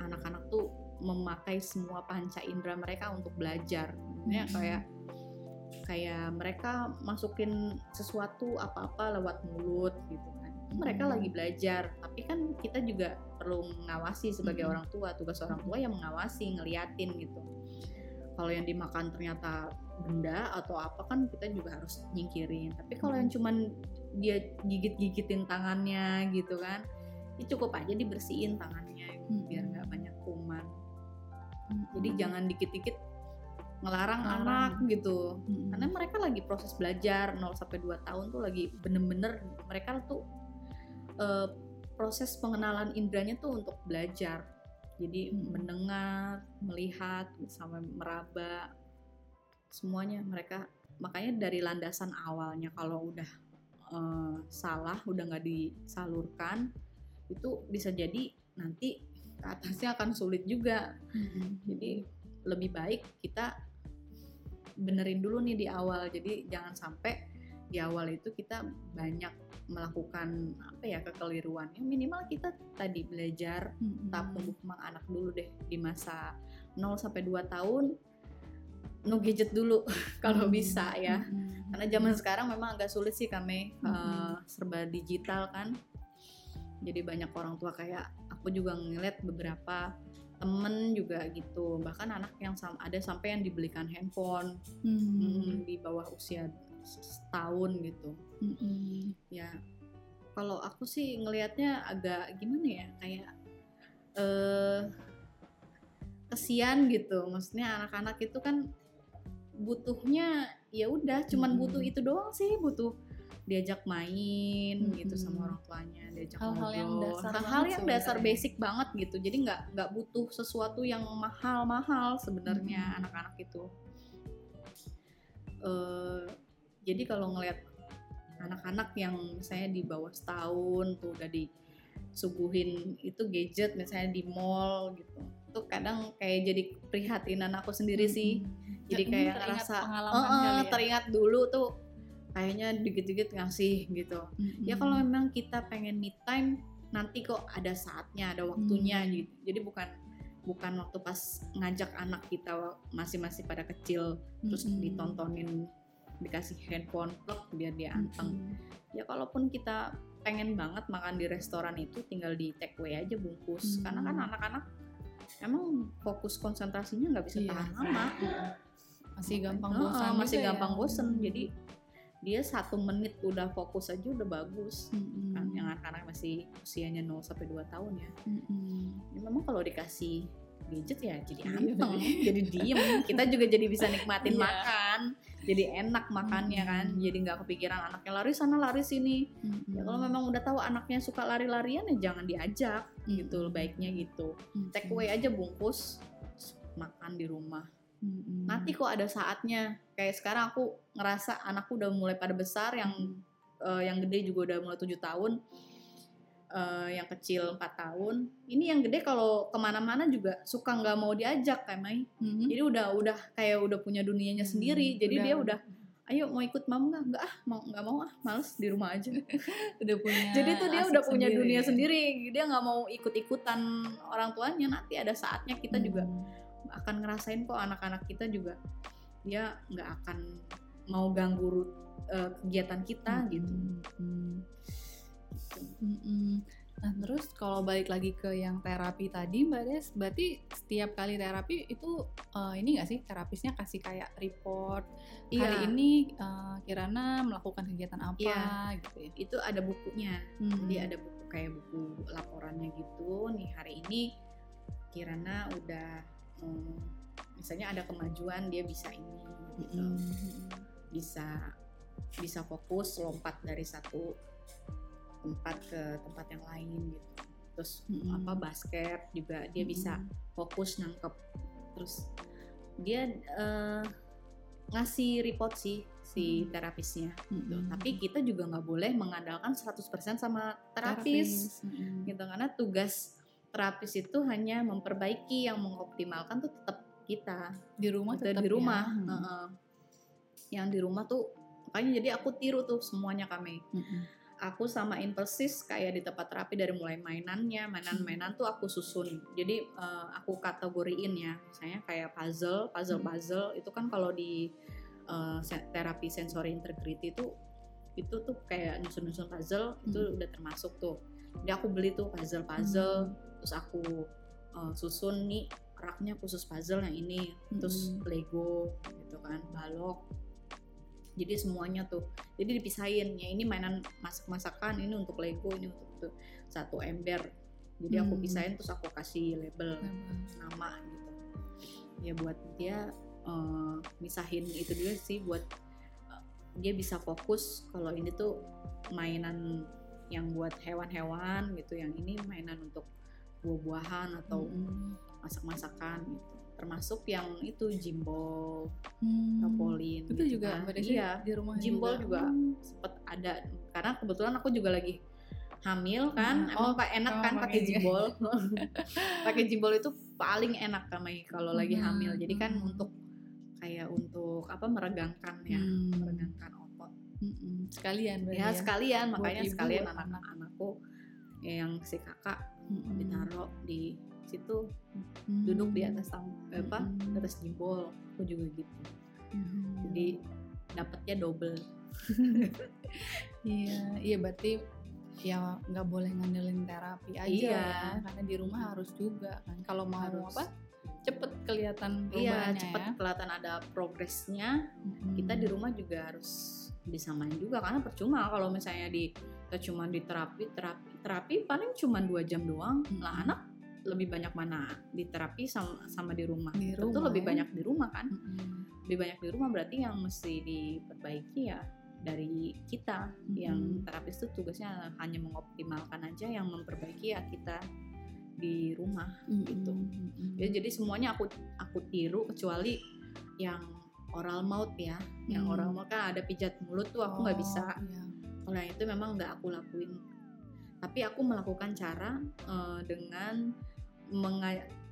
[SPEAKER 2] anak-anak tuh memakai semua panca indera mereka untuk belajar.
[SPEAKER 1] Mm-mm.
[SPEAKER 2] kayak kayak mereka masukin sesuatu apa-apa lewat mulut gitu kan. Mereka lagi belajar. Tapi kan kita juga perlu mengawasi sebagai orang tua tugas orang tua yang mengawasi ngeliatin gitu. Kalau yang dimakan ternyata benda atau apa kan kita juga harus nyingkirin. Tapi kalau yang cuman dia gigit-gigitin tangannya gitu kan ya cukup aja dibersihin tangannya gitu, biar nggak banyak kuman.
[SPEAKER 1] Mm-mm.
[SPEAKER 2] jadi jangan dikit-dikit ngelarang
[SPEAKER 1] Larang.
[SPEAKER 2] anak gitu.
[SPEAKER 1] Mm-mm.
[SPEAKER 2] karena mereka lagi proses belajar 0 sampai 2 tahun tuh lagi bener-bener mereka tuh eh, proses pengenalan indranya tuh untuk belajar jadi
[SPEAKER 1] Hmm.
[SPEAKER 2] mendengar melihat sampai meraba semuanya mereka makanya dari landasan awalnya kalau udah eh, salah udah nggak disalurkan itu bisa jadi nanti ke atasnya akan sulit juga
[SPEAKER 1] Mm-mm.
[SPEAKER 2] jadi lebih baik kita benerin dulu nih di awal jadi jangan sampai di awal itu kita banyak melakukan apa ya kekeliruan yang minimal kita tadi belajar
[SPEAKER 1] Mm-mm.
[SPEAKER 2] tahap tumbuh kembang anak dulu deh di masa 0 sampai 2 tahun no gadget dulu kalau
[SPEAKER 1] Mm.
[SPEAKER 2] bisa ya
[SPEAKER 1] Mm-mm.
[SPEAKER 2] karena zaman sekarang memang agak sulit sih kami
[SPEAKER 1] Mm-mm.
[SPEAKER 2] eh, serba digital kan jadi banyak orang tua kayak aku juga ngeliat beberapa temen juga gitu bahkan anak yang sam- ada sampai yang dibelikan handphone
[SPEAKER 1] Mm.
[SPEAKER 2] mm, di bawah usia setahun gitu
[SPEAKER 1] Mm-mm.
[SPEAKER 2] ya kalau aku sih ngelihatnya agak gimana ya kayak eh kesian gitu maksudnya anak-anak itu kan butuhnya ya udah cuman butuh itu doang sih butuh diajak main gitu
[SPEAKER 1] Mm-mm.
[SPEAKER 2] sama orang tuanya diajak
[SPEAKER 1] Hal-hal yang dasar
[SPEAKER 2] hal-hal yang dasar basic banget gitu jadi nggak nggak butuh sesuatu yang mahal-mahal sebenarnya
[SPEAKER 1] Mm-mm.
[SPEAKER 2] anak-anak itu Eh, jadi kalau ngelihat anak-anak yang misalnya di bawah setahun tuh udah disuguhin itu gadget misalnya di mall gitu tuh kadang kayak jadi prihatinan aku sendiri sih jadi
[SPEAKER 1] Ini
[SPEAKER 2] kayak ngerasa
[SPEAKER 1] pengalaman
[SPEAKER 2] "Eh,
[SPEAKER 1] ya.
[SPEAKER 2] teringat dulu tuh kayaknya dikit-dikit ngasih gitu
[SPEAKER 1] Mm-mm.
[SPEAKER 2] ya kalau memang kita pengen me time nanti kok ada saatnya ada waktunya
[SPEAKER 1] Hmm.
[SPEAKER 2] gitu jadi bukan bukan waktu pas ngajak anak kita masih-masih pada kecil terus
[SPEAKER 1] Mm-mm.
[SPEAKER 2] ditontonin dikasih handphone plug biar dia anteng
[SPEAKER 1] Mm-mm.
[SPEAKER 2] ya kalaupun kita pengen banget makan di restoran itu tinggal di take away aja bungkus
[SPEAKER 1] Hmm.
[SPEAKER 2] karena kan anak-anak emang fokus konsentrasinya nggak bisa
[SPEAKER 1] Iya.
[SPEAKER 2] tahan lama
[SPEAKER 1] masih gampang bosan
[SPEAKER 2] masih
[SPEAKER 1] ya.
[SPEAKER 2] gampang bosen jadi dia satu menit udah fokus aja udah bagus
[SPEAKER 1] Mm-mm.
[SPEAKER 2] kan yang anak-anak masih usianya 0 sampai 2 tahun ya
[SPEAKER 1] Mm-mm.
[SPEAKER 2] Ya, memang kalau dikasih gadget ya jadi
[SPEAKER 1] Iya.
[SPEAKER 2] anteng jadi diem kita juga jadi bisa nikmatin
[SPEAKER 1] Iya.
[SPEAKER 2] makan jadi enak makannya kan jadi nggak kepikiran anaknya lari sana lari sini
[SPEAKER 1] Mm-mm.
[SPEAKER 2] ya kalau memang udah tahu anaknya suka lari-larian ya jangan diajak
[SPEAKER 1] Mm-mm.
[SPEAKER 2] gitu baiknya gitu
[SPEAKER 1] Mm-mm.
[SPEAKER 2] take away aja bungkus makan di rumah
[SPEAKER 1] Mm-mm.
[SPEAKER 2] nanti kok ada saatnya kayak sekarang aku ngerasa anakku udah mulai pada besar yang eh, yang gede juga udah mulai tujuh tahun eh, yang kecil empat tahun ini yang gede kalau ke mana-mana juga suka nggak mau diajak kayak Mai
[SPEAKER 1] Mm-mm.
[SPEAKER 2] jadi udah udah kayak udah punya dunianya
[SPEAKER 1] Hmm,
[SPEAKER 2] sendiri jadi
[SPEAKER 1] udah-
[SPEAKER 2] dia udah ayo mau ikut mam nggak nggak ah mau nggak mau ah males di rumah aja
[SPEAKER 1] udah punya
[SPEAKER 2] jadi tuh dia udah punya
[SPEAKER 1] sendiri
[SPEAKER 2] dunia
[SPEAKER 1] ya.
[SPEAKER 2] sendiri dia nggak mau ikut-ikutan orang tuanya nanti ada saatnya kita juga
[SPEAKER 1] Mm.
[SPEAKER 2] akan ngerasain kok anak-anak kita juga dia nggak akan mau ganggu eh, kegiatan kita
[SPEAKER 1] Mm-mm.
[SPEAKER 2] gitu
[SPEAKER 1] Mm. Mm-mm. Nah terus kalau balik lagi ke yang terapi tadi Mbak Des, berarti setiap kali terapi itu eh, ini nggak sih terapisnya kasih kayak report hari
[SPEAKER 2] Iya.
[SPEAKER 1] ini eh, Kirana melakukan kegiatan apa
[SPEAKER 2] Iya.
[SPEAKER 1] gitu ya?
[SPEAKER 2] itu ada bukunya
[SPEAKER 1] Hmm.
[SPEAKER 2] jadi ada buku kayak buku laporannya gitu nih hari ini Kirana udah eh, misalnya ada kemajuan dia bisa ini gitu
[SPEAKER 1] Mm-mm.
[SPEAKER 2] bisa bisa fokus lompat dari satu tempat ke tempat yang lain gitu terus
[SPEAKER 1] Mm-mm.
[SPEAKER 2] apa basket juga dia bisa
[SPEAKER 1] Mm-mm.
[SPEAKER 2] fokus nangkep terus dia eh, ngasih report sih si
[SPEAKER 1] Hmm.
[SPEAKER 2] terapisnya gitu.
[SPEAKER 1] Mm-mm.
[SPEAKER 2] tapi kita juga nggak boleh mengandalkan 100% sama terapis
[SPEAKER 1] Mm-mm.
[SPEAKER 2] gitu karena tugas terapis itu hanya memperbaiki yang mengoptimalkan tuh tetap kita
[SPEAKER 1] di rumah tetap
[SPEAKER 2] di rumah
[SPEAKER 1] ya.
[SPEAKER 2] Heeh. yang di rumah tuh makanya jadi aku tiru tuh semuanya kami
[SPEAKER 1] Mm-mm.
[SPEAKER 2] Aku samain persis kayak di tempat terapi dari mulai mainannya mainan-mainan tuh aku susun jadi eh, aku kategoriin ya misalnya kayak puzzle puzzle puzzle itu kan kalau di se- terapi sensory integrity itu itu tuh kayak nyusun-nyusun puzzle itu
[SPEAKER 1] Hmm.
[SPEAKER 2] udah termasuk tuh jadi aku beli tuh puzzle puzzle terus aku eh, susun nih raknya khusus puzzle yang ini terus
[SPEAKER 1] Mm-mm.
[SPEAKER 2] lego gitu kan balok jadi semuanya tuh. Jadi dipisahin ya ini mainan masak-masakan ini untuk lego ini untuk tuh satu ember. Jadi aku
[SPEAKER 1] Hmm.
[SPEAKER 2] pisahin terus aku kasih label nama. gitu. Ya buat dia eh, misahin itu juga sih buat eh, dia bisa fokus kalau ini tuh mainan yang buat hewan-hewan gitu yang ini mainan untuk buah-buahan atau
[SPEAKER 1] Mm-mm.
[SPEAKER 2] masak-masakan gitu termasuk yang itu jimbol
[SPEAKER 1] Hmm. itu
[SPEAKER 2] gitu
[SPEAKER 1] juga
[SPEAKER 2] kan. Iya
[SPEAKER 1] di rumah
[SPEAKER 2] Jimbol juga.
[SPEAKER 1] Hmm.
[SPEAKER 2] sempet ada karena kebetulan aku juga lagi hamil kan
[SPEAKER 1] Hmm,
[SPEAKER 2] emang
[SPEAKER 1] oh,
[SPEAKER 2] pak enak
[SPEAKER 1] oh,
[SPEAKER 2] kan pakai jimbol pakai jimbol itu paling enak kami kalau lagi
[SPEAKER 1] Hmm,
[SPEAKER 2] hamil jadi kan
[SPEAKER 1] hmm.
[SPEAKER 2] untuk kayak untuk apa meregangkan ya
[SPEAKER 1] Hmm.
[SPEAKER 2] meregangkan otot
[SPEAKER 1] Mm-mm. sekalian berarti
[SPEAKER 2] ya sekalian
[SPEAKER 1] Buat
[SPEAKER 2] makanya
[SPEAKER 1] ibu,
[SPEAKER 2] sekalian
[SPEAKER 1] buat
[SPEAKER 2] anak-anakku yang si kakak
[SPEAKER 1] Mm-mm.
[SPEAKER 2] ditaruh di situ
[SPEAKER 1] Hmm.
[SPEAKER 2] duduk di atas tang apa
[SPEAKER 1] Hmm.
[SPEAKER 2] atas jimbol aku juga gitu
[SPEAKER 1] Hmm.
[SPEAKER 2] jadi dapatnya double
[SPEAKER 1] iya iya berarti ya nggak boleh ngandelin terapi aja
[SPEAKER 2] Iya.
[SPEAKER 1] ya karena di rumah harus juga kan kalau mau
[SPEAKER 2] Harus.
[SPEAKER 1] apa cepet kelihatan
[SPEAKER 2] iya cepet
[SPEAKER 1] ya
[SPEAKER 2] kelihatan ada progresnya
[SPEAKER 1] Mm-mm.
[SPEAKER 2] kita di rumah juga harus bisa main juga karena percuma kalau misalnya di kita cuma di terapi terapi terapi paling cuma dua jam doang
[SPEAKER 1] Mm-mm.
[SPEAKER 2] lah anak lebih banyak mana di terapi sama sama di rumah
[SPEAKER 1] Di
[SPEAKER 2] tentu
[SPEAKER 1] rumah,
[SPEAKER 2] lebih
[SPEAKER 1] ya.
[SPEAKER 2] banyak di rumah kan
[SPEAKER 1] Mm-mm.
[SPEAKER 2] lebih banyak di rumah berarti yang mesti diperbaiki ya dari kita yang
[SPEAKER 1] Mm-mm.
[SPEAKER 2] terapis itu tugasnya hanya mengoptimalkan aja yang memperbaiki ya kita di rumah gitu.
[SPEAKER 1] Mm-mm.
[SPEAKER 2] ya jadi semuanya aku aku tiru kecuali yang oral mouth ya yang
[SPEAKER 1] Hmm.
[SPEAKER 2] oral mouth kan ada pijat mulut tuh aku nggak
[SPEAKER 1] Oh,
[SPEAKER 2] bisa
[SPEAKER 1] iya.
[SPEAKER 2] kalau yang itu memang nggak aku lakuin tapi aku melakukan cara eh, dengan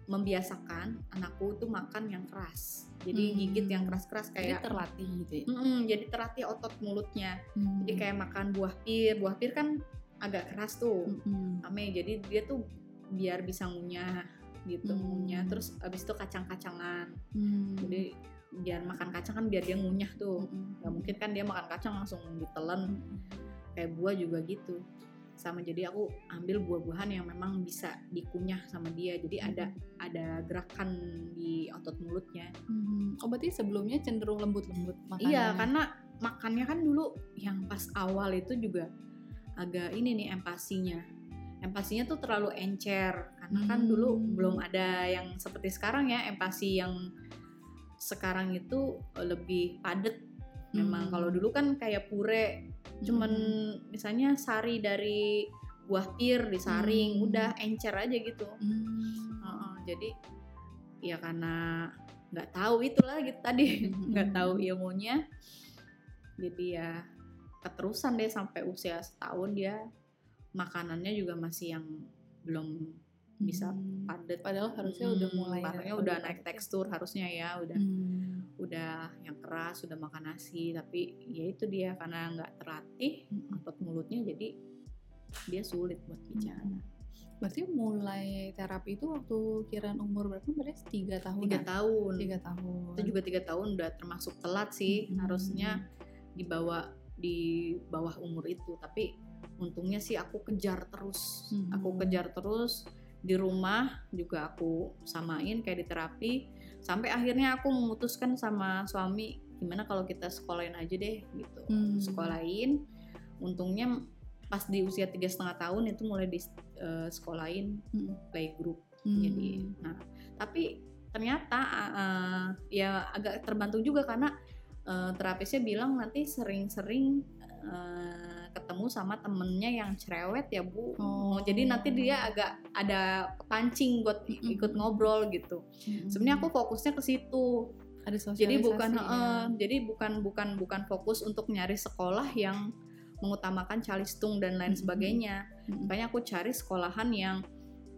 [SPEAKER 2] membiasakan anakku tuh makan yang keras jadi
[SPEAKER 1] Hmm.
[SPEAKER 2] gigit yang keras-keras
[SPEAKER 1] jadi
[SPEAKER 2] kayak
[SPEAKER 1] terlatih gitu ya
[SPEAKER 2] Mm-mm, jadi terlatih otot mulutnya
[SPEAKER 1] Hmm.
[SPEAKER 2] jadi kayak makan buah pir buah pir kan agak keras tuh
[SPEAKER 1] Mm-mm.
[SPEAKER 2] ame jadi dia tuh biar bisa ngunyah gitu
[SPEAKER 1] Hmm.
[SPEAKER 2] ngunyah terus abis itu kacang-kacangan
[SPEAKER 1] Hmm.
[SPEAKER 2] jadi biar makan kacang kan biar dia ngunyah tuh nggak mungkin kan dia makan kacang langsung ditelan
[SPEAKER 1] Mm-mm.
[SPEAKER 2] kayak buah juga gitu sama jadi aku ambil buah-buahan yang memang bisa dikunyah sama dia jadi ada ada gerakan di otot mulutnya
[SPEAKER 1] Mhm. Oh berarti sebelumnya cenderung lembut-lembut makanannya.
[SPEAKER 2] iya karena makannya kan dulu yang pas awal itu juga agak ini nih empasinya empasinya tuh terlalu encer karena kan dulu
[SPEAKER 1] Hmm.
[SPEAKER 2] belum ada yang seperti sekarang ya empasi yang sekarang itu lebih padat memang
[SPEAKER 1] Hmm.
[SPEAKER 2] kalau dulu kan kayak pure cuman
[SPEAKER 1] Mhm.
[SPEAKER 2] misalnya sari dari buah pir disaring
[SPEAKER 1] Hmm.
[SPEAKER 2] udah encer aja gitu
[SPEAKER 1] Hmm.
[SPEAKER 2] Heeh, jadi ya karena nggak tahu itulah gitu tadi nggak tahu ilmunya jadi ya keterusan deh sampai usia setahun dia makanannya juga masih yang belum bisa
[SPEAKER 1] Hmm.
[SPEAKER 2] padat
[SPEAKER 1] Padahal harusnya udah
[SPEAKER 2] Hmm,
[SPEAKER 1] mulai
[SPEAKER 2] harusnya
[SPEAKER 1] dari
[SPEAKER 2] udah naik
[SPEAKER 1] ya.
[SPEAKER 2] tekstur harusnya ya udah
[SPEAKER 1] Hmm.
[SPEAKER 2] udah yang keras udah makan nasi tapi ya itu dia karena nggak terlatih
[SPEAKER 1] Mm-mm.
[SPEAKER 2] otot mulutnya jadi dia sulit buat bicara
[SPEAKER 1] Berarti mulai terapi itu waktu kiraan umur berapa? Berarti tiga tahun.
[SPEAKER 2] tiga tahun
[SPEAKER 1] Tiga tahun.
[SPEAKER 2] itu juga tiga tahun udah termasuk telat sih
[SPEAKER 1] Mm-mm.
[SPEAKER 2] harusnya dibawa di bawah umur itu tapi untungnya sih aku kejar terus
[SPEAKER 1] Mhm.
[SPEAKER 2] aku kejar terus di rumah juga aku samain kayak di terapi sampai akhirnya aku memutuskan sama suami gimana kalau kita sekolahin aja deh gitu
[SPEAKER 1] Hmm.
[SPEAKER 2] sekolahin untungnya pas di usia tiga setengah tahun itu mulai di eh, sekolahin
[SPEAKER 1] Hmm.
[SPEAKER 2] playgroup
[SPEAKER 1] Hmm.
[SPEAKER 2] jadi nah tapi ternyata uh, ya agak terbantu juga karena uh, terapisnya bilang nanti sering-sering uh, ketemu sama temennya yang cerewet ya bu
[SPEAKER 1] Oh.
[SPEAKER 2] jadi nanti dia agak ada pancing buat ikut ngobrol gitu
[SPEAKER 1] Hmm.
[SPEAKER 2] sebenarnya aku fokusnya ke situ
[SPEAKER 1] ada
[SPEAKER 2] jadi bukan
[SPEAKER 1] ya.
[SPEAKER 2] uh, jadi bukan bukan bukan fokus untuk nyari sekolah yang mengutamakan calistung dan lain
[SPEAKER 1] Mm-mm.
[SPEAKER 2] sebagainya
[SPEAKER 1] Mm-mm.
[SPEAKER 2] makanya aku cari sekolahan yang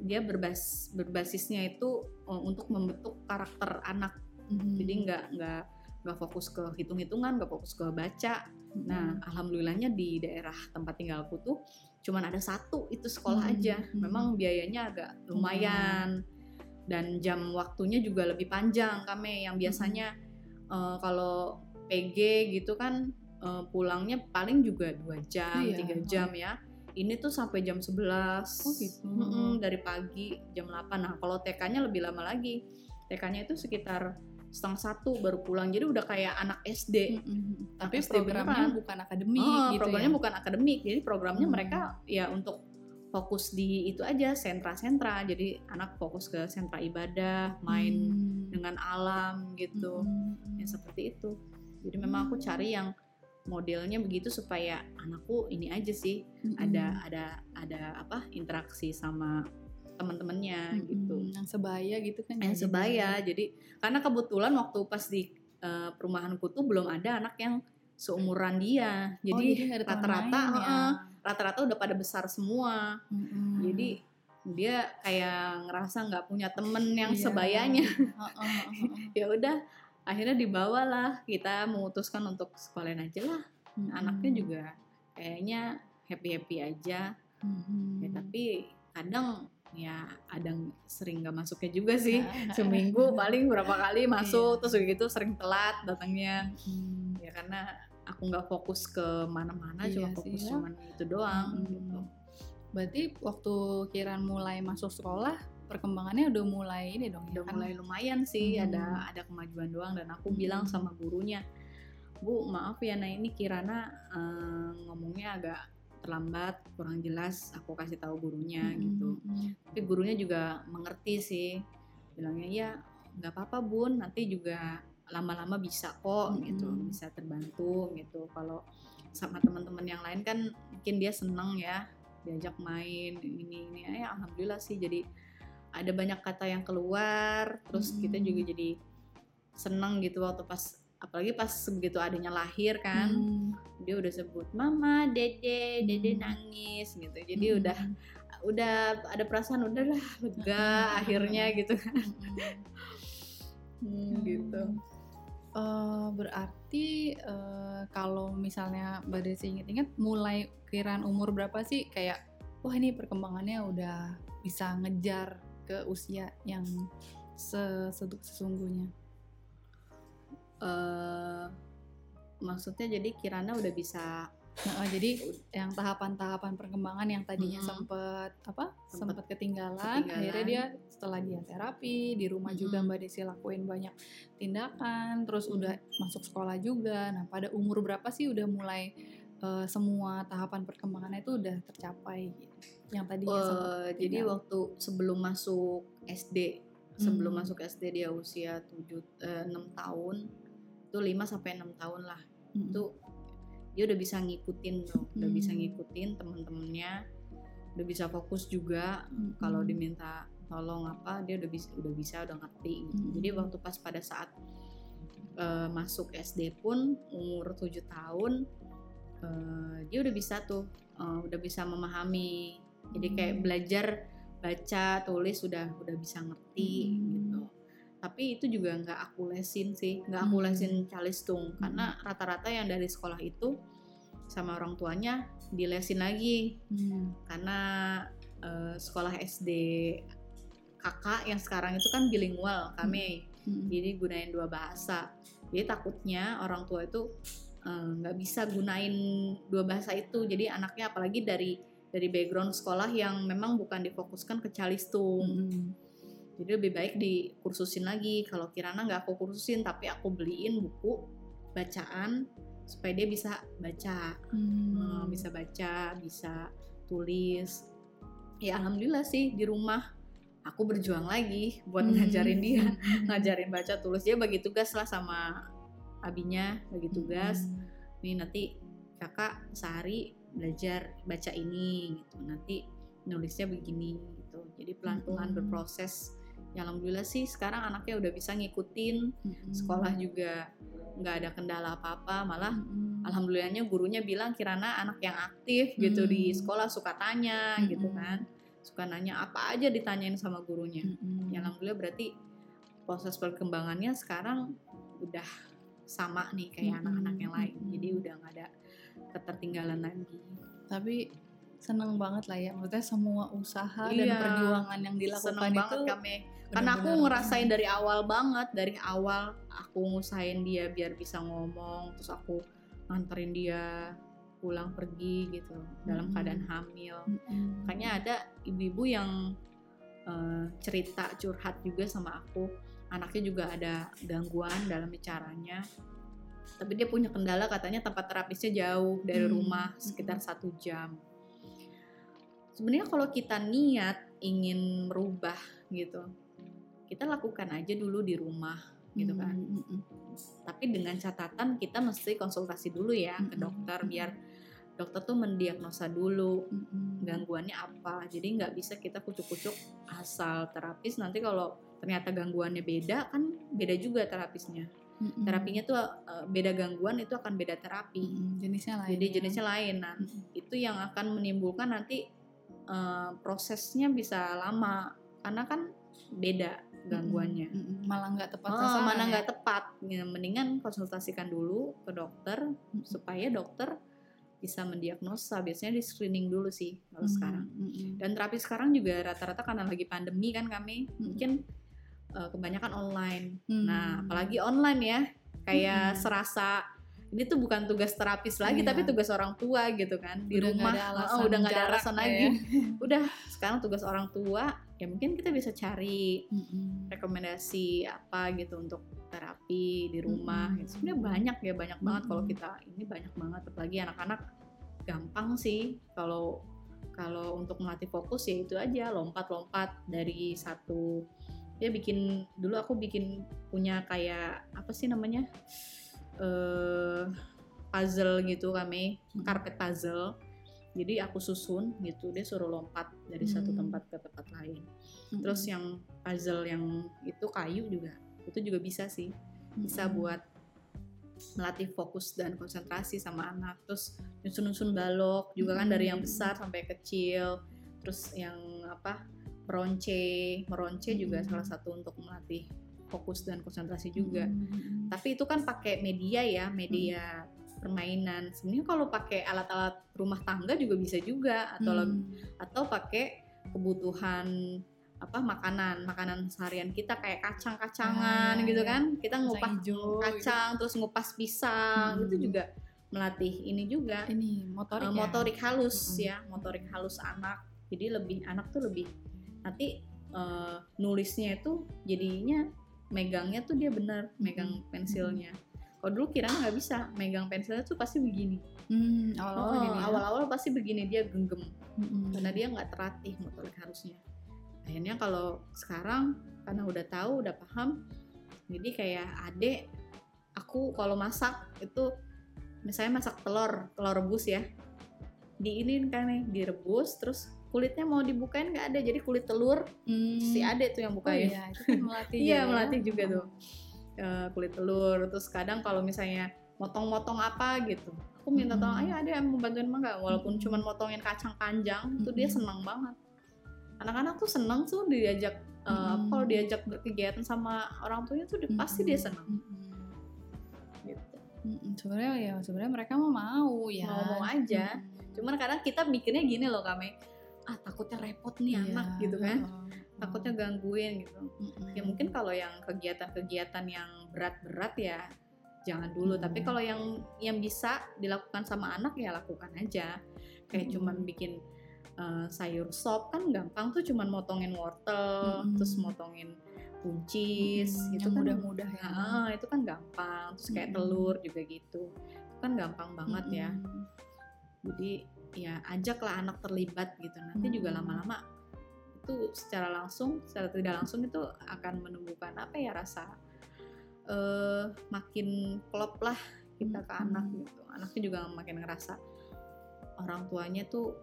[SPEAKER 2] dia berbas berbasisnya itu uh, untuk membentuk karakter anak
[SPEAKER 1] Mhm.
[SPEAKER 2] jadi nggak nggak nggak fokus ke hitung-hitungan nggak fokus ke baca nah
[SPEAKER 1] Mhm.
[SPEAKER 2] alhamdulillahnya di daerah tempat tinggalku tuh cuman ada satu itu sekolah
[SPEAKER 1] Hmm,
[SPEAKER 2] aja
[SPEAKER 1] hmm.
[SPEAKER 2] memang biayanya agak lumayan dan jam waktunya juga lebih panjang kami yang biasanya uh, kalau PG gitu kan uh, pulangnya paling juga dua jam
[SPEAKER 1] Iya.
[SPEAKER 2] tiga jam ya ini tuh sampai jam 11
[SPEAKER 1] Oh, gitu.
[SPEAKER 2] Mm-mm, dari pagi jam 8 nah kalau TK-nya lebih lama lagi TK-nya itu sekitar setengah satu baru pulang jadi udah kayak anak SD
[SPEAKER 1] Mhm. Tapi
[SPEAKER 2] SD
[SPEAKER 1] programnya
[SPEAKER 2] beneran.
[SPEAKER 1] bukan akademik
[SPEAKER 2] Oh,
[SPEAKER 1] gitu
[SPEAKER 2] programnya
[SPEAKER 1] ya.
[SPEAKER 2] bukan akademik jadi programnya
[SPEAKER 1] Hmm.
[SPEAKER 2] mereka ya untuk fokus di itu aja sentra-sentra jadi anak fokus ke sentra ibadah main
[SPEAKER 1] Hmm.
[SPEAKER 2] dengan alam gitu
[SPEAKER 1] Mhm.
[SPEAKER 2] ya seperti itu jadi memang aku cari yang modelnya begitu supaya anakku ini aja sih
[SPEAKER 1] Mhm.
[SPEAKER 2] ada ada ada apa interaksi sama teman-temannya
[SPEAKER 1] Mhm.
[SPEAKER 2] gitu
[SPEAKER 1] yang sebaya gitu kan
[SPEAKER 2] yang
[SPEAKER 1] ya,
[SPEAKER 2] sebaya
[SPEAKER 1] jadinya.
[SPEAKER 2] jadi karena kebetulan waktu pas di eh, perumahanku tuh belum ada anak yang seumuran dia
[SPEAKER 1] Oh,
[SPEAKER 2] jadi
[SPEAKER 1] teman
[SPEAKER 2] rata-rata
[SPEAKER 1] ya.
[SPEAKER 2] rata-rata udah pada besar semua
[SPEAKER 1] Mhm.
[SPEAKER 2] jadi dia kayak ngerasa nggak punya temen yang
[SPEAKER 1] Iya.
[SPEAKER 2] sebayanya ya udah akhirnya dibawalah kita memutuskan untuk sekolahin aja lah
[SPEAKER 1] Mhm.
[SPEAKER 2] anaknya juga kayaknya happy happy aja
[SPEAKER 1] Mhm.
[SPEAKER 2] ya tapi kadang ya ada sering nggak masuknya juga sih seminggu paling berapa kali masuk
[SPEAKER 1] Iya.
[SPEAKER 2] terus gitu sering telat datangnya
[SPEAKER 1] Mhm.
[SPEAKER 2] ya karena aku nggak fokus ke mana-mana cuma
[SPEAKER 1] Iya
[SPEAKER 2] fokus
[SPEAKER 1] sih ya.
[SPEAKER 2] cuman itu doang
[SPEAKER 1] Mhm.
[SPEAKER 2] gitu
[SPEAKER 1] Berarti waktu Kiran mulai masuk sekolah perkembangannya udah mulai ini dong ya
[SPEAKER 2] udah
[SPEAKER 1] kan?
[SPEAKER 2] mulai lumayan sih
[SPEAKER 1] Mhm.
[SPEAKER 2] ada ada kemajuan doang dan aku
[SPEAKER 1] Mhm.
[SPEAKER 2] bilang sama gurunya bu maaf ya nah ini Kirana eh, ngomongnya agak terlambat kurang jelas aku kasih tahu gurunya
[SPEAKER 1] Mhm,
[SPEAKER 2] gitu tapi gurunya juga mengerti sih bilangnya ya nggak apa-apa bun nanti juga lama-lama bisa kok gitu
[SPEAKER 1] Mm-mm.
[SPEAKER 2] bisa terbantu gitu kalau sama teman-teman yang lain kan mungkin dia seneng ya diajak main ini ini ya alhamdulillah sih jadi ada banyak kata yang keluar terus kita
[SPEAKER 1] Mm-mm.
[SPEAKER 2] juga jadi seneng gitu waktu pas apalagi pas begitu adanya lahir kan
[SPEAKER 1] Hmm.
[SPEAKER 2] dia udah sebut mama dede dede
[SPEAKER 1] Hmm.
[SPEAKER 2] nangis gitu jadi
[SPEAKER 1] Mhm.
[SPEAKER 2] udah udah ada perasaan udahlah lega
[SPEAKER 1] Mm-mm.
[SPEAKER 2] akhirnya gitu kan
[SPEAKER 1] Mhm.
[SPEAKER 2] hmm, gitu
[SPEAKER 1] Eh, berarti eh, kalau misalnya Mbak Desi inget-inget mulai kiraan umur berapa sih kayak wah ini perkembangannya udah bisa ngejar ke usia yang sesungguhnya
[SPEAKER 2] uh, maksudnya jadi Kirana udah bisa
[SPEAKER 1] Nah, jadi yang tahapan-tahapan perkembangan yang tadinya hmm. sempat apa sempat ketinggalan, ketinggalan, akhirnya dia setelah dia terapi di rumah hmm. juga Mbak Desi lakuin banyak tindakan, terus hmm. udah masuk sekolah juga. Nah pada umur berapa sih udah mulai uh, semua tahapan perkembangannya itu udah tercapai gitu? Yang tadinya
[SPEAKER 2] uh, jadi waktu sebelum masuk SD, sebelum hmm. masuk SD dia usia tujuh eh, enam tahun, itu 5 sampai enam tahun lah. Hmm. Itu dia udah bisa ngikutin tuh udah hmm. bisa ngikutin teman-temannya udah bisa fokus juga hmm. kalau diminta tolong apa dia udah bisa udah bisa udah ngerti gitu hmm. jadi waktu pas pada saat uh, masuk SD pun umur 7 tahun uh, dia udah bisa tuh uh, udah bisa memahami jadi kayak belajar baca tulis sudah udah bisa ngerti hmm. gitu tapi itu juga nggak aku lesin sih nggak aku hmm. lesin calistung hmm. karena rata-rata yang dari sekolah itu sama orang tuanya dilesin lagi hmm. karena uh, sekolah SD kakak yang sekarang itu kan bilingual kami hmm. jadi gunain dua bahasa jadi takutnya orang tua itu eh, nggak uh, bisa gunain dua bahasa itu jadi anaknya apalagi dari dari background sekolah yang memang bukan difokuskan ke calistung hmm jadi lebih baik dikursusin lagi kalau Kirana nggak aku kursusin tapi aku beliin buku bacaan supaya dia bisa baca hmm. uh, bisa baca bisa tulis ya alhamdulillah sih di rumah aku berjuang lagi buat hmm. ngajarin dia hmm. ngajarin baca tulis dia bagi tugas lah sama abinya bagi tugas hmm. nih nanti kakak sehari belajar baca ini gitu nanti nulisnya begini gitu jadi pelan-pelan hmm. berproses ya alhamdulillah sih sekarang anaknya udah bisa ngikutin hmm. sekolah juga nggak ada kendala apa-apa malah hmm. alhamdulillahnya gurunya bilang Kirana anak yang aktif hmm. gitu di sekolah suka tanya hmm. gitu kan suka nanya apa aja ditanyain sama gurunya hmm. ya alhamdulillah berarti proses perkembangannya sekarang udah sama nih kayak anak-anak hmm. yang lain jadi udah nggak ada ketertinggalan lagi
[SPEAKER 1] tapi seneng banget lah ya maksudnya semua usaha iya, dan perjuangan yang dilakukan seneng itu banget
[SPEAKER 2] kami karena aku ngerasain dari awal banget dari awal aku ngusahain dia biar bisa ngomong terus aku nganterin dia pulang pergi gitu dalam hmm. keadaan hamil hmm. makanya ada ibu-ibu yang uh, cerita curhat juga sama aku anaknya juga ada gangguan dalam bicaranya tapi dia punya kendala katanya tempat terapisnya jauh dari hmm. rumah sekitar satu jam sebenarnya kalau kita niat ingin merubah gitu kita lakukan aja dulu di rumah gitu kan mm -hmm. tapi dengan catatan kita mesti konsultasi dulu ya mm -hmm. ke dokter biar dokter tuh mendiagnosa dulu mm -hmm. gangguannya apa jadi nggak bisa kita kucuk-kucuk asal terapis nanti kalau ternyata gangguannya beda kan beda juga terapisnya mm-hmm. terapinya tuh uh, beda gangguan itu akan beda terapi mm-hmm. jenisnya lain jadi ya. jenisnya lain nah mm-hmm. itu yang akan menimbulkan nanti uh, prosesnya bisa lama karena kan beda gangguannya mm
[SPEAKER 1] -hmm. malah nggak tepat
[SPEAKER 2] oh, mana nggak ya? tepat ya, mendingan konsultasikan dulu ke dokter mm -hmm. supaya dokter bisa mendiagnosa biasanya di screening dulu sih kalau mm -hmm. sekarang mm -hmm. dan terapi sekarang juga rata-rata karena lagi pandemi kan kami mm -hmm. mungkin uh, kebanyakan online mm -hmm. nah apalagi online ya kayak mm -hmm. serasa ini tuh bukan tugas terapis lagi iya. tapi tugas orang tua gitu kan di udah rumah gak oh, udah nggak ada alasan ya. lagi udah sekarang tugas orang tua ya mungkin kita bisa cari mm-hmm. rekomendasi apa gitu untuk terapi di rumah mm-hmm. sebenarnya banyak ya banyak banget mm-hmm. kalau kita ini banyak banget apalagi anak-anak gampang sih kalau kalau untuk melatih fokus ya itu aja lompat-lompat dari satu ya bikin dulu aku bikin punya kayak apa sih namanya uh, puzzle gitu kami karpet hmm. puzzle jadi aku susun gitu dia suruh lompat dari hmm. satu tempat ke tempat lain hmm. terus yang puzzle yang itu kayu juga itu juga bisa sih bisa hmm. buat melatih fokus dan konsentrasi sama anak terus nyusun-nyusun balok juga kan dari yang besar sampai kecil terus yang apa meronce meronce juga salah satu untuk melatih fokus dan konsentrasi juga. Hmm. Tapi itu kan pakai media ya, media hmm. permainan. Sebenarnya kalau pakai alat-alat rumah tangga juga bisa juga atau hmm. atau pakai kebutuhan apa makanan makanan seharian kita kayak kacang-kacangan
[SPEAKER 1] Ah,
[SPEAKER 2] gitu kan kita ngupas
[SPEAKER 1] hijau
[SPEAKER 2] kacang terus ngupas pisang
[SPEAKER 1] Hmm.
[SPEAKER 2] itu juga melatih ini juga
[SPEAKER 1] ini motorik ya?
[SPEAKER 2] motorik halus
[SPEAKER 1] Mm-mm.
[SPEAKER 2] ya motorik halus anak jadi lebih anak tuh lebih nanti eh, nulisnya itu jadinya megangnya tuh dia bener megang pensilnya. Kalau dulu kiranya nggak bisa megang pensilnya tuh pasti begini.
[SPEAKER 1] Hmm, awal-awal
[SPEAKER 2] Oh,
[SPEAKER 1] ya?
[SPEAKER 2] awal-awal pasti begini dia genggam.
[SPEAKER 1] Mm-mm.
[SPEAKER 2] karena dia nggak terlatih motorik halusnya akhirnya kalau sekarang karena udah tahu udah paham jadi kayak adek aku kalau masak itu misalnya masak telur telur rebus ya. Diinin kan nih direbus terus kulitnya mau dibukain nggak ada jadi kulit telur
[SPEAKER 1] Hmm.
[SPEAKER 2] si adek tuh yang
[SPEAKER 1] Oh
[SPEAKER 2] bukain
[SPEAKER 1] iya, itu kan melatih
[SPEAKER 2] Iya
[SPEAKER 1] ya.
[SPEAKER 2] melatih juga tuh Eh, kulit telur terus kadang kalau misalnya motong-motong apa gitu aku minta tolong
[SPEAKER 1] Mm-mm.
[SPEAKER 2] ayo ada yang mau bantuin mah nggak walaupun
[SPEAKER 1] Mm-mm.
[SPEAKER 2] cuman motongin kacang panjang itu dia
[SPEAKER 1] Mm-mm.
[SPEAKER 2] senang banget anak-anak tuh senang tuh diajak eh,
[SPEAKER 1] Mm-mm.
[SPEAKER 2] kalau diajak berkegiatan sama orang tuanya tuh dia- pasti dia senang
[SPEAKER 1] Mm-mm.
[SPEAKER 2] gitu.
[SPEAKER 1] Sebenarnya ya sebenarnya mereka mau mau ya.
[SPEAKER 2] Mau-mau aja.
[SPEAKER 1] Mm-mm.
[SPEAKER 2] cuman kadang kita mikirnya gini loh kami ah takutnya repot nih
[SPEAKER 1] Iya,
[SPEAKER 2] anak gitu kan
[SPEAKER 1] heeh.
[SPEAKER 2] takutnya gangguin gitu
[SPEAKER 1] Mm-mm.
[SPEAKER 2] ya mungkin kalau yang kegiatan-kegiatan yang berat-berat ya jangan dulu
[SPEAKER 1] Hmm.
[SPEAKER 2] tapi kalau yang yang bisa dilakukan sama anak ya lakukan aja kayak
[SPEAKER 1] Hmm.
[SPEAKER 2] cuman bikin eh, sayur sop kan gampang tuh cuman motongin wortel
[SPEAKER 1] Hmm.
[SPEAKER 2] terus motongin buncis
[SPEAKER 1] Mm-mm.
[SPEAKER 2] itu kan
[SPEAKER 1] mudah-mudah ya.
[SPEAKER 2] Ah, itu kan gampang terus kayak
[SPEAKER 1] Hmm.
[SPEAKER 2] telur juga gitu itu kan gampang banget ya
[SPEAKER 1] Mm-mm.
[SPEAKER 2] jadi ya ajaklah anak terlibat gitu nanti juga
[SPEAKER 1] Hmm.
[SPEAKER 2] lama-lama itu secara langsung secara tidak langsung itu akan menumbuhkan apa ya rasa eh makin klop lah kita ke
[SPEAKER 1] Hmm.
[SPEAKER 2] anak gitu anaknya juga makin ngerasa orang tuanya tuh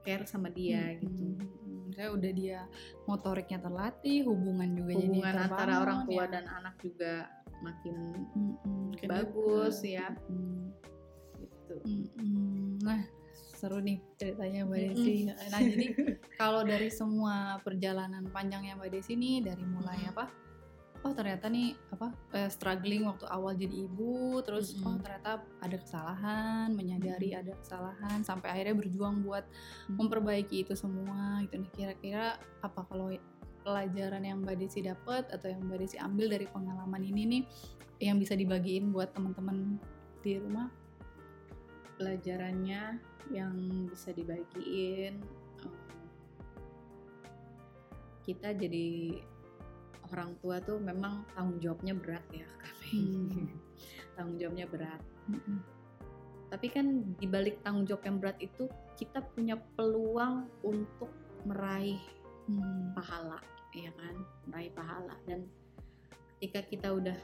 [SPEAKER 2] care sama dia gitu
[SPEAKER 1] Mm-mm. Saya udah dia motoriknya terlatih, hubungan juga jadi
[SPEAKER 2] hubungan antara
[SPEAKER 1] terbangun,
[SPEAKER 2] orang tua
[SPEAKER 1] ya.
[SPEAKER 2] dan anak juga makin
[SPEAKER 1] Mm-mm, makin
[SPEAKER 2] bagus
[SPEAKER 1] deket.
[SPEAKER 2] ya.
[SPEAKER 1] Mm.
[SPEAKER 2] gitu
[SPEAKER 1] Mm-mm. Nah, seru nih ceritanya Mbak. Desi. Nah, jadi kalau dari semua perjalanan panjangnya Mbak Desi nih dari mulai apa? Oh, ternyata nih apa? eh, struggling waktu awal jadi ibu, terus
[SPEAKER 2] Mm-mm.
[SPEAKER 1] oh ternyata ada kesalahan, menyadari ada kesalahan sampai akhirnya berjuang buat
[SPEAKER 2] Mm-mm.
[SPEAKER 1] memperbaiki itu semua gitu nih. Kira-kira apa kalau pelajaran yang Mbak Desi dapat atau yang Mbak Desi ambil dari pengalaman ini nih yang bisa dibagiin buat teman-teman di rumah?
[SPEAKER 2] pelajarannya yang bisa dibagiin em, kita jadi orang tua tuh memang tanggung jawabnya berat ya kami
[SPEAKER 1] Hmm.
[SPEAKER 2] tanggung jawabnya berat
[SPEAKER 1] Mm-mm.
[SPEAKER 2] tapi kan di balik tanggung jawab yang berat itu kita punya peluang untuk meraih
[SPEAKER 1] Hmm.
[SPEAKER 2] pahala ya kan meraih pahala dan ketika kita udah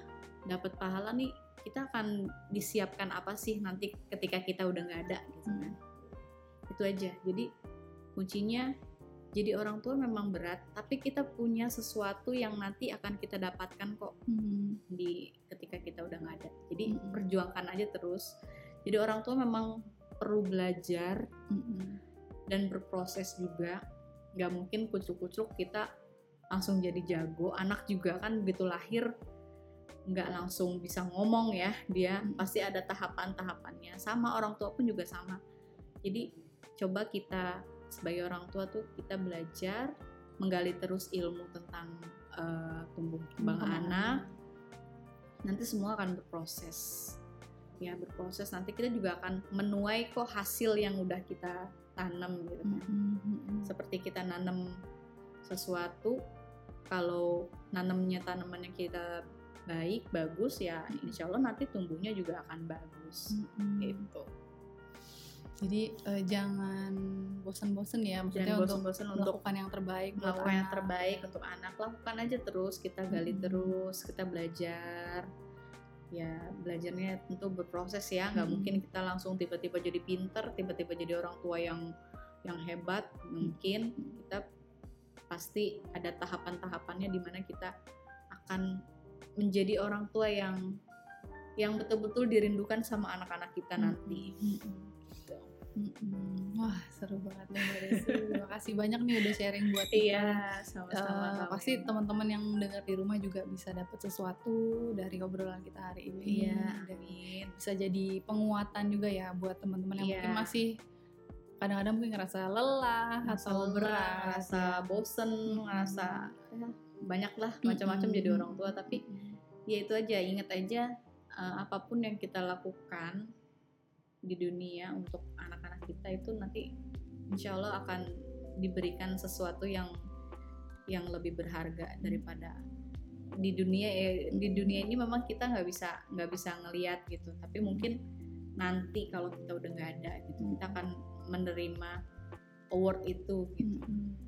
[SPEAKER 2] dapat pahala nih kita akan disiapkan apa sih nanti ketika kita udah nggak ada gitu kan itu aja jadi kuncinya jadi orang tua memang berat tapi kita punya sesuatu yang nanti akan kita dapatkan kok
[SPEAKER 1] Hmm.
[SPEAKER 2] di ketika kita udah nggak ada jadi
[SPEAKER 1] Mm-mm.
[SPEAKER 2] perjuangkan aja terus jadi orang tua memang perlu belajar
[SPEAKER 1] Mm-mm.
[SPEAKER 2] dan berproses juga nggak mungkin kucuk-kucuk kita langsung jadi jago anak juga kan begitu lahir nggak langsung bisa ngomong ya dia
[SPEAKER 1] Hmm.
[SPEAKER 2] pasti ada tahapan-tahapannya sama orang tua pun juga sama jadi coba kita sebagai orang tua tuh kita belajar menggali terus ilmu tentang eh, tumbuh kembang
[SPEAKER 1] Kembang
[SPEAKER 2] anak. nanti semua akan berproses. Ya berproses. Nanti kita juga akan menuai kok hasil yang udah kita tanam gitu kan.
[SPEAKER 1] Mm-mm.
[SPEAKER 2] seperti kita nanam sesuatu kalau nanamnya tanaman yang kita baik bagus ya insya Allah nanti tumbuhnya juga akan bagus.
[SPEAKER 1] Mm-mm.
[SPEAKER 2] gitu
[SPEAKER 1] Jadi eh, jangan bosan-bosan ya, maksudnya
[SPEAKER 2] jangan
[SPEAKER 1] untuk
[SPEAKER 2] bosan-bosan untuk
[SPEAKER 1] melakukan yang terbaik
[SPEAKER 2] melakukan yang
[SPEAKER 1] anak.
[SPEAKER 2] terbaik untuk anak lakukan aja terus kita gali
[SPEAKER 1] Mm-mm.
[SPEAKER 2] terus kita belajar ya belajarnya tentu berproses ya nggak
[SPEAKER 1] Mm-mm.
[SPEAKER 2] mungkin kita langsung tiba-tiba jadi pinter tiba-tiba jadi orang tua yang yang hebat mungkin kita pasti ada tahapan-tahapannya di mana kita akan menjadi orang tua yang yang betul-betul dirindukan sama anak-anak kita nanti
[SPEAKER 1] Mm-mm. Mm-mm. Wah seru banget nih Mbak Desi. Terima kasih banyak nih udah sharing buat kita.
[SPEAKER 2] iya sama-sama Kak
[SPEAKER 1] pasti teman-teman yang dengar di rumah juga bisa dapat sesuatu dari obrolan kita hari ini.
[SPEAKER 2] iya amin
[SPEAKER 1] bisa jadi penguatan juga ya buat teman-teman yang
[SPEAKER 2] Iya.
[SPEAKER 1] mungkin masih kadang-kadang mungkin ngerasa lelah atau berat,
[SPEAKER 2] ngerasa bosen, hmm. ngerasa ya, banyak lah macam-macam hmm. jadi orang tua. Tapi ya itu aja, ingat aja uh, apa pun yang kita lakukan di dunia untuk anak-anak kita itu nanti insya Allah akan diberikan sesuatu yang yang lebih berharga daripada di dunia eh, di dunia ini memang kita nggak bisa nggak bisa ngelihat gitu. Tapi mungkin nanti kalau kita udah nggak ada gitu kita akan menerima award itu gitu. Hmm.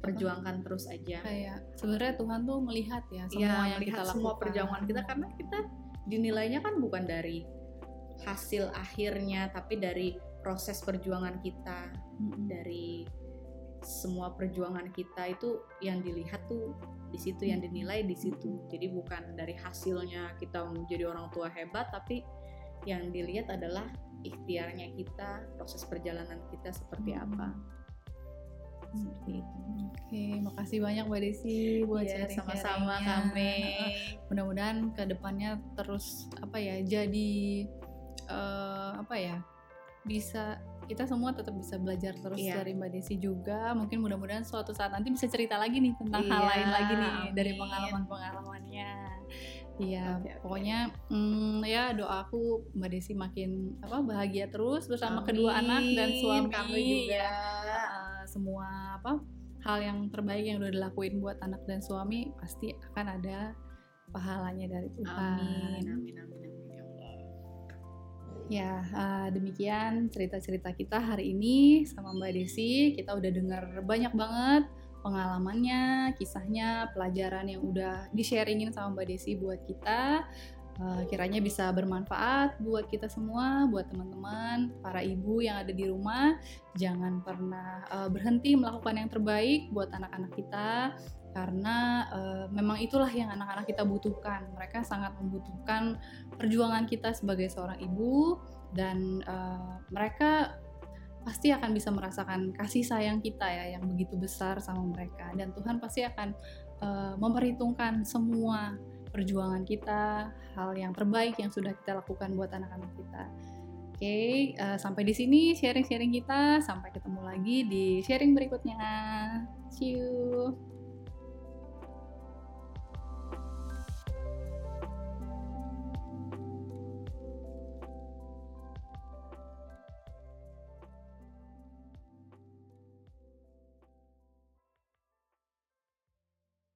[SPEAKER 2] perjuangkan terus aja.
[SPEAKER 1] Kayak sebenarnya Tuhan tuh melihat ya
[SPEAKER 2] semua ya, yang kita lakukan. semua perjuangan kita karena kita dinilainya kan bukan dari hasil akhirnya tapi dari proses perjuangan kita hmm. dari semua perjuangan kita itu yang dilihat tuh di situ yang dinilai di situ. Jadi bukan dari hasilnya kita menjadi orang tua hebat tapi yang dilihat adalah ikhtiarnya kita proses perjalanan kita seperti apa.
[SPEAKER 1] Seperti itu. Oke, makasih banyak Mbak Desi buat yeah, sharing
[SPEAKER 2] sama-sama kami.
[SPEAKER 1] Mudah-mudahan ke depannya terus apa ya jadi uh, apa ya bisa kita semua tetap bisa belajar terus yeah. dari Mbak Desi juga. Mungkin mudah-mudahan suatu saat nanti bisa cerita lagi nih tentang yeah, hal lain lagi nih amin. dari pengalaman-pengalamannya. Iya, okay, pokoknya okay. Hmm, ya doaku Mbak Desi makin apa bahagia terus bersama Amin. kedua anak dan suami
[SPEAKER 2] kami juga. Ya,
[SPEAKER 1] uh, semua apa hal yang terbaik yang udah dilakuin buat anak dan suami pasti akan ada pahalanya dari Tuhan.
[SPEAKER 2] Amin, amin, amin. Ya,
[SPEAKER 1] uh, demikian cerita-cerita kita hari ini sama Mbak Desi. Kita udah dengar banyak banget pengalamannya, kisahnya, pelajaran yang udah di-sharingin sama Mbak Desi buat kita. Uh, kiranya bisa bermanfaat buat kita semua, buat teman-teman, para ibu yang ada di rumah. Jangan pernah uh, berhenti melakukan yang terbaik buat anak-anak kita, karena uh, memang itulah yang anak-anak kita butuhkan. Mereka sangat membutuhkan perjuangan kita sebagai seorang ibu, dan uh, mereka pasti akan bisa merasakan kasih sayang kita ya yang begitu besar sama mereka dan Tuhan pasti akan uh, memperhitungkan semua perjuangan kita, hal yang terbaik yang sudah kita lakukan buat anak-anak kita. Oke, okay, uh, sampai di sini sharing-sharing kita. Sampai ketemu lagi di sharing berikutnya. See you.